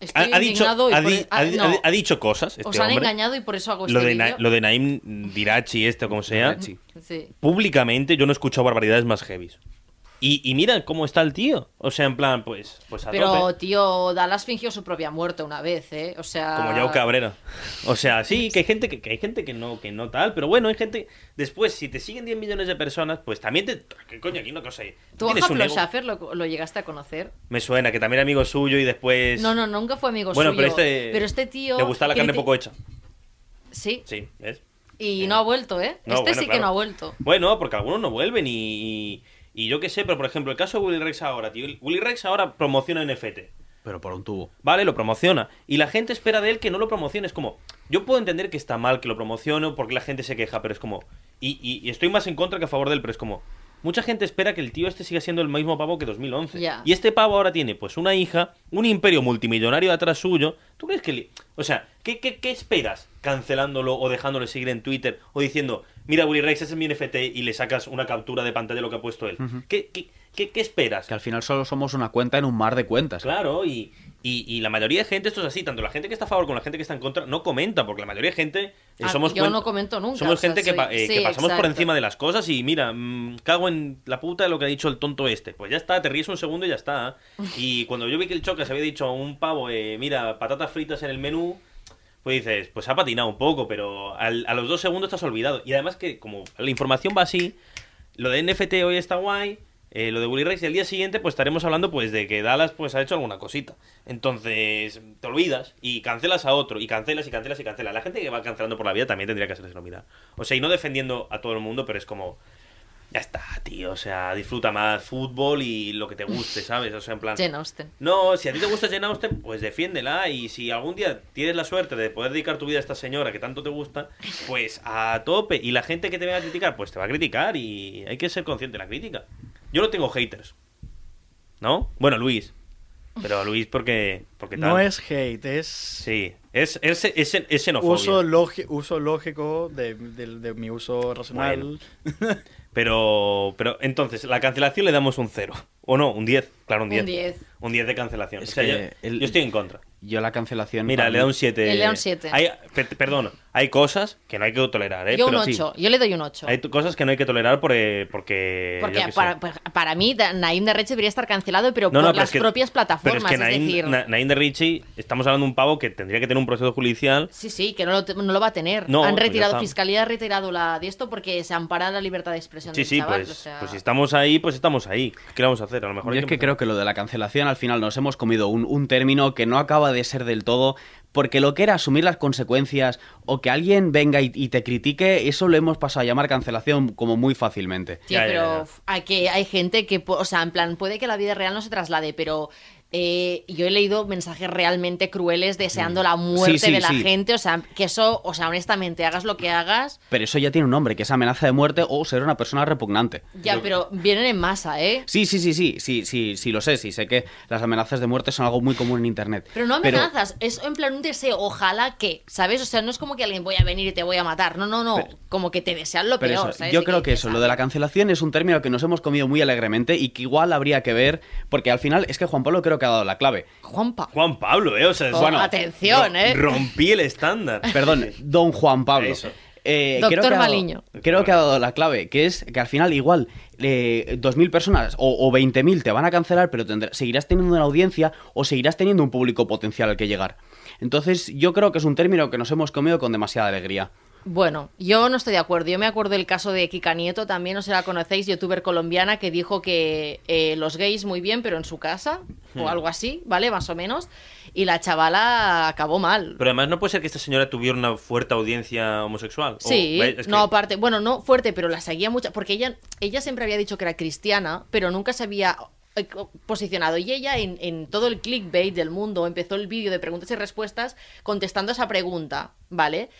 Estoy ha- ha dicho, indignado y ha, di- no. dicho cosas. Este Os han hombre. engañado y por eso hago este lo de, vídeo. Na- lo de Naim Dirachi, este o como sea. Sí. públicamente yo no he escuchado barbaridades más heavies. Y, y mira cómo está el tío. O sea, en plan, pues, pues a Pero, tope. tío, Dallas fingió su propia muerte una vez, ¿eh? O sea... Como Yao Cabrera. O sea, sí, que hay gente que, que hay gente que no, que no tal, pero bueno, hay gente. Después, si te siguen 10 millones de personas, pues también te. ¿Qué coño? Aquí una cosa. hay. ¿Tú a Pablo. Schaffer lo, lo llegaste a conocer? Me suena que también era amigo suyo y después. No, no, nunca fue amigo Bueno, suyo. pero este. Pero este tío... Le gusta la carne criti- poco hecha. Sí, Sí, ¿ves? y no ha vuelto, ¿eh? No, este bueno, sí que no ha vuelto. Bueno, porque algunos no vuelven y, y, yo qué sé, pero por ejemplo, el caso de Willy Rex ahora, tío. Willy Rex ahora promociona NFT. Pero por un tubo. Vale, lo promociona. Y la gente espera de él que no lo promocione. Es como, yo puedo entender que está mal que lo promocione porque la gente se queja, pero es como, y, y- y estoy más en contra que a favor de él, pero es como, mucha gente espera que el tío este siga siendo el mismo pavo que 2011. Ya. Y este pavo ahora tiene, pues, una hija, un imperio multimillonario atrás suyo. ¿Tú crees que... le- O sea, ¿qué, qué, qué esperas cancelándolo o dejándole seguir en Twitter o diciendo, mira, Willy Rex, ese es mi NFT y le sacas una captura de pantalla de lo que ha puesto él? ¿Qué, qué, qué, qué esperas? Que al final solo somos una cuenta en un mar de cuentas. Claro, y, y, y la mayoría de gente esto es así, tanto la gente que está a favor como la gente que está en contra no comenta, porque la mayoría de gente eh, Ah, somos yo no comento nunca, Somos o sea, gente que, soy- pa- eh, sí, que pasamos por exacto. encima de las cosas y mira, mm, cago en la puta de lo que ha dicho el tonto este. Pues ya está, te ríes un segundo y ya está. [laughs] Y cuando yo vi que el Choca se había dicho a un pavo, eh, mira, patatas fritas en el menú, pues dices, pues ha patinado un poco, pero al- a los dos segundos estás olvidado. Y además que como la información va así, lo de NFT hoy está guay, eh, lo de Willy Rex y el día siguiente pues estaremos hablando pues de que Dallas pues ha hecho alguna cosita. Entonces te olvidas y cancelas a otro y cancelas y cancelas y cancelas. La gente que va cancelando por la vida también tendría que hacerse mirar. O sea, y no defendiendo a todo el mundo, pero es como... Ya está, tío. O sea, disfruta más fútbol y lo que te guste, ¿sabes? O sea, en plan. Jane Austen. No, si a ti te gusta Jane Austen, pues defiéndela. Y si algún día tienes la suerte de poder dedicar tu vida a esta señora que tanto te gusta, pues a tope. Y la gente que te venga a criticar, pues te va a criticar. Y hay que ser consciente de la crítica. Yo no tengo haters. ¿No? Bueno, Luis. Pero Luis, porque. porque tal. No es hate, es Sí. Es, es, es, es xenofobia. uso, logi- uso lógico de, de- de mi uso racional. [laughs] Pero, pero entonces, la cancelación le damos un 0. O no, un 10. Claro, un 10. Un 10. Un 10 de cancelación. Es O sea, que yo, el- yo estoy en contra. Yo la cancelación. Mira, le da un 7. Le da un siete. Hay, pe- perdón, hay cosas que no hay que tolerar, ¿eh? Yo un Pero sí, 8. Yo le doy un 8. Hay cosas que no hay que tolerar por, eh, porque. Porque sé. para, pues, para mí, Naim de Reche debería estar cancelado, pero No, por no, pero las es que- propias plataformas. Pero es que Naim, decir, Na- Naim de Richie, estamos hablando de un pavo que tendría que tener un proceso judicial. sí, sí, que no lo, no lo va a tener. No, Han pues retirado, está. Fiscalía ha retirado la de esto porque se ampara la libertad de expresión Sí, del sí, chaval. pues, o sea- pues si estamos ahí, pues estamos ahí. ¿Qué le vamos a hacer? A lo mejor Yo es que empezar. creo que lo de la cancelación al final nos hemos comido un, un término que no acaba de ser del todo, porque lo que era asumir las consecuencias o que alguien venga y, y te critique, eso lo hemos pasado a llamar cancelación como muy fácilmente. Ya, pero hay, que, hay gente que, pu- o sea, en plan, puede que la vida real no se traslade, pero eh, yo he leído mensajes realmente crueles deseando la muerte. Sí, sí, de la sí. gente, o sea, que eso, o sea, honestamente, hagas lo que hagas, Pero eso ya tiene un nombre, que es amenaza de muerte o ser una persona repugnante. ya, pero vienen en masa, ¿eh? Sí, sí, sí, sí, sí, sí, sí, lo sé, sí, sé que las amenazas de muerte son algo muy común en Internet. Pero no amenazas, es en plan un deseo, ojalá que, ¿sabes? O sea, no es como que alguien voy a venir y te voy a matar, no, no, no, Pero- como que te desean lo Pero peor, eso, ¿sabes? yo creo que dices, eso, lo de la "Ah, cancelación es un término que nos hemos comido muy alegremente y que igual habría que ver, porque al final es que Juan Pablo creo que ha dado la clave. Juanpa. Juan Pablo, ¿eh? O sea, es- Oh, atención, ro- ¿eh? Rompí el estándar. [laughs] Perdón, don Juan Pablo. Eso. Eh, Doctor creo que ha dado- Maliño. Creo que ha dado la clave, que es que al final igual eh, 2.000 personas o, o 20.000 te van a cancelar, pero seguirás teniendo una audiencia o seguirás teniendo un público potencial al que llegar. Entonces yo creo que es un término que nos hemos comido con demasiada alegría. Bueno, yo no estoy de acuerdo. Yo me acuerdo del caso de Kika Nieto, también, no sé si la conocéis, youtuber colombiana, que dijo que eh, los gays muy bien, pero en su casa, Hmm. o algo así, ¿vale? Más o menos. Y la chavala acabó mal. Pero además no puede ser que esta señora tuviera una fuerte audiencia homosexual. Sí, ¿ves? Es que- no, aparte, bueno, no fuerte, pero la seguía mucha, porque ella, ella siempre había dicho que era cristiana, pero nunca se había eh, posicionado. Y ella en, en todo el clickbait del mundo empezó el vídeo de preguntas y respuestas contestando esa pregunta, ¿vale?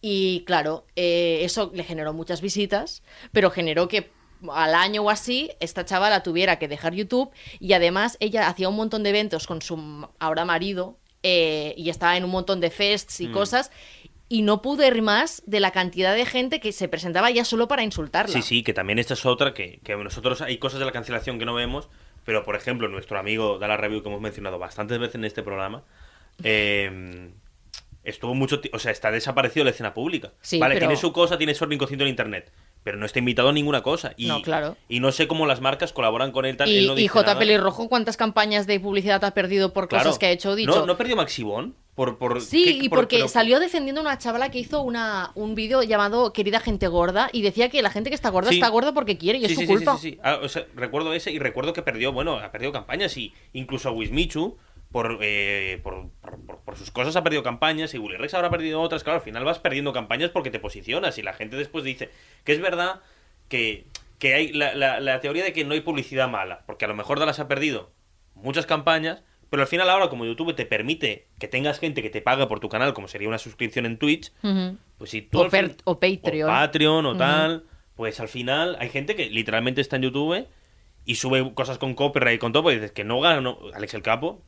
Y claro, eh, eso le generó muchas visitas, pero generó que al año o así esta chavala tuviera que dejar YouTube y además ella hacía un montón de eventos con su ahora marido eh, y estaba en un montón de fests y Mm. cosas y no pude ir más de la cantidad de gente que se presentaba ya solo para insultarla. Sí, sí, que también esta es otra, que, que nosotros hay cosas de la cancelación que no vemos, pero por ejemplo, nuestro amigo Dala Review, que hemos mencionado bastantes veces en este programa, eh, estuvo mucho o sea, está desaparecido de la escena pública. Sí, vale, pero- tiene su cosa, tiene su rinconcito en internet, pero no está invitado a ninguna cosa. Y, No, claro. Y no sé cómo las marcas colaboran con él. Tal, Y, él no y J. Pelirrojo, ¿cuántas campañas de publicidad ha perdido por Claro. cosas que ha hecho o dicho? ¿No, ¿no perdió Maxibón? Por, por, Sí, ¿qué- y por- porque pero- salió defendiendo a una chavala que hizo una, un vídeo llamado Querida gente gorda y decía que la gente que está gorda Sí. está gorda porque quiere y es su sí, culpa. sí, sí, sí. Ah, o sea, recuerdo ese y recuerdo que perdió, bueno, ha perdido campañas y incluso a Wismichu por, eh, por, por, sus cosas ha perdido campañas y Willy Rex habrá perdido otras. Claro, al final vas perdiendo campañas porque te posicionas y la gente después dice que es verdad que, que hay la, la- la teoría de que no hay publicidad mala, porque a lo mejor Dallas ha perdido muchas campañas, pero al final ahora como YouTube te permite que tengas gente que te paga por tu canal, como sería una suscripción en Twitch, pues si tú O fin- o Patreon. o Patreon o Ujú. tal, pues al final hay gente que literalmente está en YouTube y sube cosas con copyright y con todo, y dices que no gana, Alex el Capo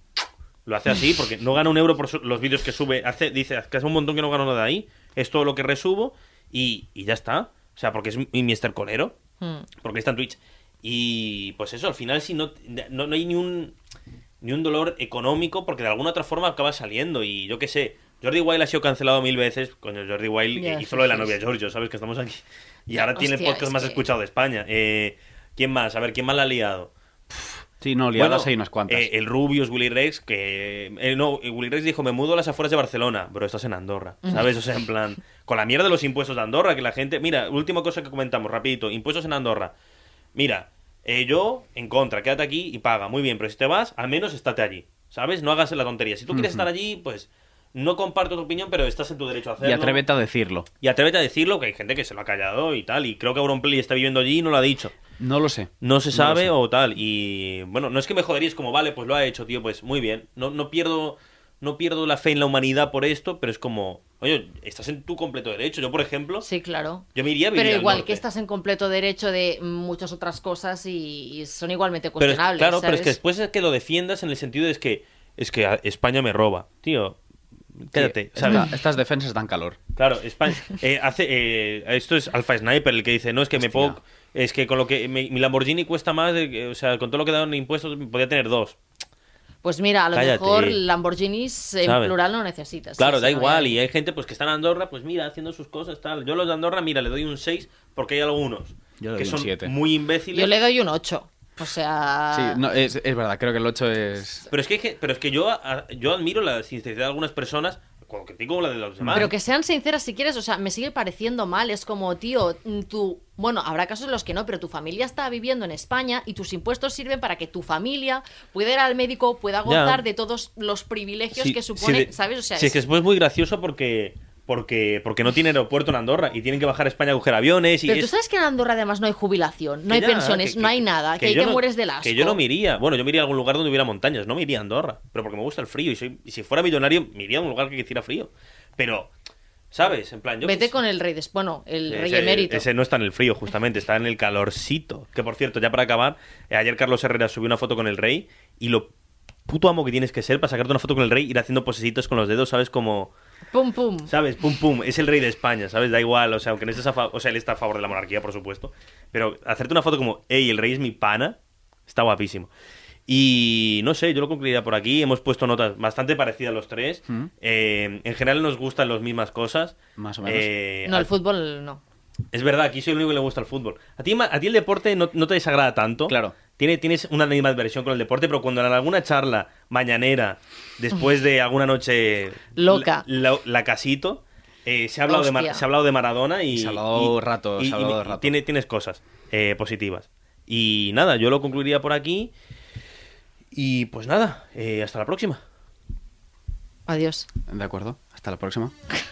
lo hace así porque no gana un euro por los vídeos que sube, hace dice que hace un montón que no gano nada ahí, es todo lo que resubo y, y ya está, o sea, porque es mi Mr. Colero, Mm. porque está en Twitch y pues eso, al final si no, no, no hay ni un ni un dolor económico porque de alguna otra forma acaba saliendo y yo qué sé, Jordi Wild ha sido cancelado mil veces, coño, Jordi Wild Ya, hizo sí, lo de la sí, novia sí. Giorgio, ¿sabes? Que estamos aquí. Y ahora tiene el podcast más que- escuchado de España. Eh, ¿Quién más? A ver, ¿quién más la ha liado? Sí, no, liadas Bueno, hay unas cuantas. eh, el Rubius, Willy Rex, que... eh, no, Willy Rex dijo, me mudo a las afueras de Barcelona. Bro, estás en Andorra, ¿sabes? O sea, en plan... Con la mierda de los impuestos de Andorra, que la gente... Mira, última cosa que comentamos, rapidito. Impuestos en Andorra. Mira, eh, yo en contra, quédate aquí y paga. Muy bien, pero si te vas, al menos estate allí. ¿Sabes? No hagas la tontería. Si tú quieres estar allí, pues... no comparto tu opinión, pero estás en tu derecho a hacerlo. Y atrévete a decirlo. Y atrévete a decirlo, que hay gente que se lo ha callado y tal. Y creo que Auronplay está viviendo allí y no lo ha dicho. No lo sé. No se sabe o tal. Y bueno, no es que me jodería, es como, vale, pues lo ha hecho, tío, pues muy bien. No, no pierdo. No pierdo la fe en la humanidad por esto, pero es como, oye, estás en tu completo derecho. Yo, por ejemplo, Sí, claro. yo me iría a vivir Pero al igual norte. que estás en completo derecho de muchas otras cosas y, y son igualmente Pero es- cuestionables. claro, pero es que después es que lo defiendas en el sentido de es que es que España me roba, tío. Cállate, Sí, ¿sabes? esta- estas defensas dan calor. Claro, España eh, hace eh, esto es Alpha Sniper el que dice, no es que me puedo es que con lo que mi, mi Lamborghini cuesta más, de que- o sea, con todo lo que dan en impuestos podía tener dos. Pues mira, a lo Cállate. mejor Lamborghinis en ¿Sabes? plural no necesitas. Claro, Sí, da igual ya- y hay gente pues que está en Andorra, pues mira, haciendo sus cosas tal. Yo los de Andorra, mira, le doy un 6 porque hay algunos Yo le que doy un son siete. muy imbéciles. Yo le doy un 8. O sea. Sí, no, es, es verdad, creo que el 8 es... Pero es que, pero es que yo a- yo admiro la sinceridad de algunas personas, que la de los demás. Pero que sean sinceras si quieres, o sea, me sigue pareciendo mal. Es como, tío, mm, tú. Bueno, habrá casos en los que no, pero tu familia está viviendo en España y tus impuestos sirven para que tu familia pueda ir al médico, pueda Ya. gozar de todos los privilegios Sí, que supone, ¿sabes? O sea, sí, es que después es muy gracioso porque porque porque no tiene aeropuerto en Andorra y tienen que bajar a España a coger aviones y Pero tú es- sabes que en Andorra además no hay jubilación, no que hay ya, pensiones, que- no hay que- nada, que, hay yo que no- mueres del asco. Que yo no me iría. Bueno, yo me iría a algún lugar donde hubiera montañas, no me iría a Andorra. Pero porque me gusta el frío y, soy, y si fuera millonario, me iría a un lugar que hiciera frío. Pero, ¿sabes? En plan, yo. Vete con el rey de... Bueno, el rey Ese- emérito. Ese no está en el frío, justamente, está en el calorcito. Que por cierto, ya para acabar, eh, ayer Carlos Herrera subió una foto con el rey y lo puto amo que tienes que ser para sacarte una foto con el rey, ir haciendo posesitos con los dedos, ¿sabes? Como. Pum, pum. ¿Sabes? Pum, pum. Es el rey de España, ¿sabes? Da igual. O sea, aunque no estés a favor. O sea, él está a favor de la monarquía, por supuesto. Pero hacerte una foto como, hey, el rey es mi pana, está guapísimo. Y no sé, yo lo concluiría por aquí. Hemos puesto notas bastante parecidas los tres. Mm. Eh, en general nos gustan las mismas cosas. Más o menos. Eh, No, al- el fútbol no. Es verdad, aquí soy el único que le gusta el fútbol. A ti, a ti el deporte no, no te desagrada tanto. Claro. Tiene, tienes una animadversión con el deporte, pero cuando en alguna charla mañanera, después de alguna noche Loca. La, la casito, eh, se, ha hablado de Mar- se ha hablado de Maradona y. Se ha hablado rato, se ha hablado y- y rato. tiene- tienes cosas eh, positivas. Y nada, yo lo concluiría por aquí. Y pues nada, eh, hasta la próxima. Adiós. De acuerdo, hasta la próxima. [laughs]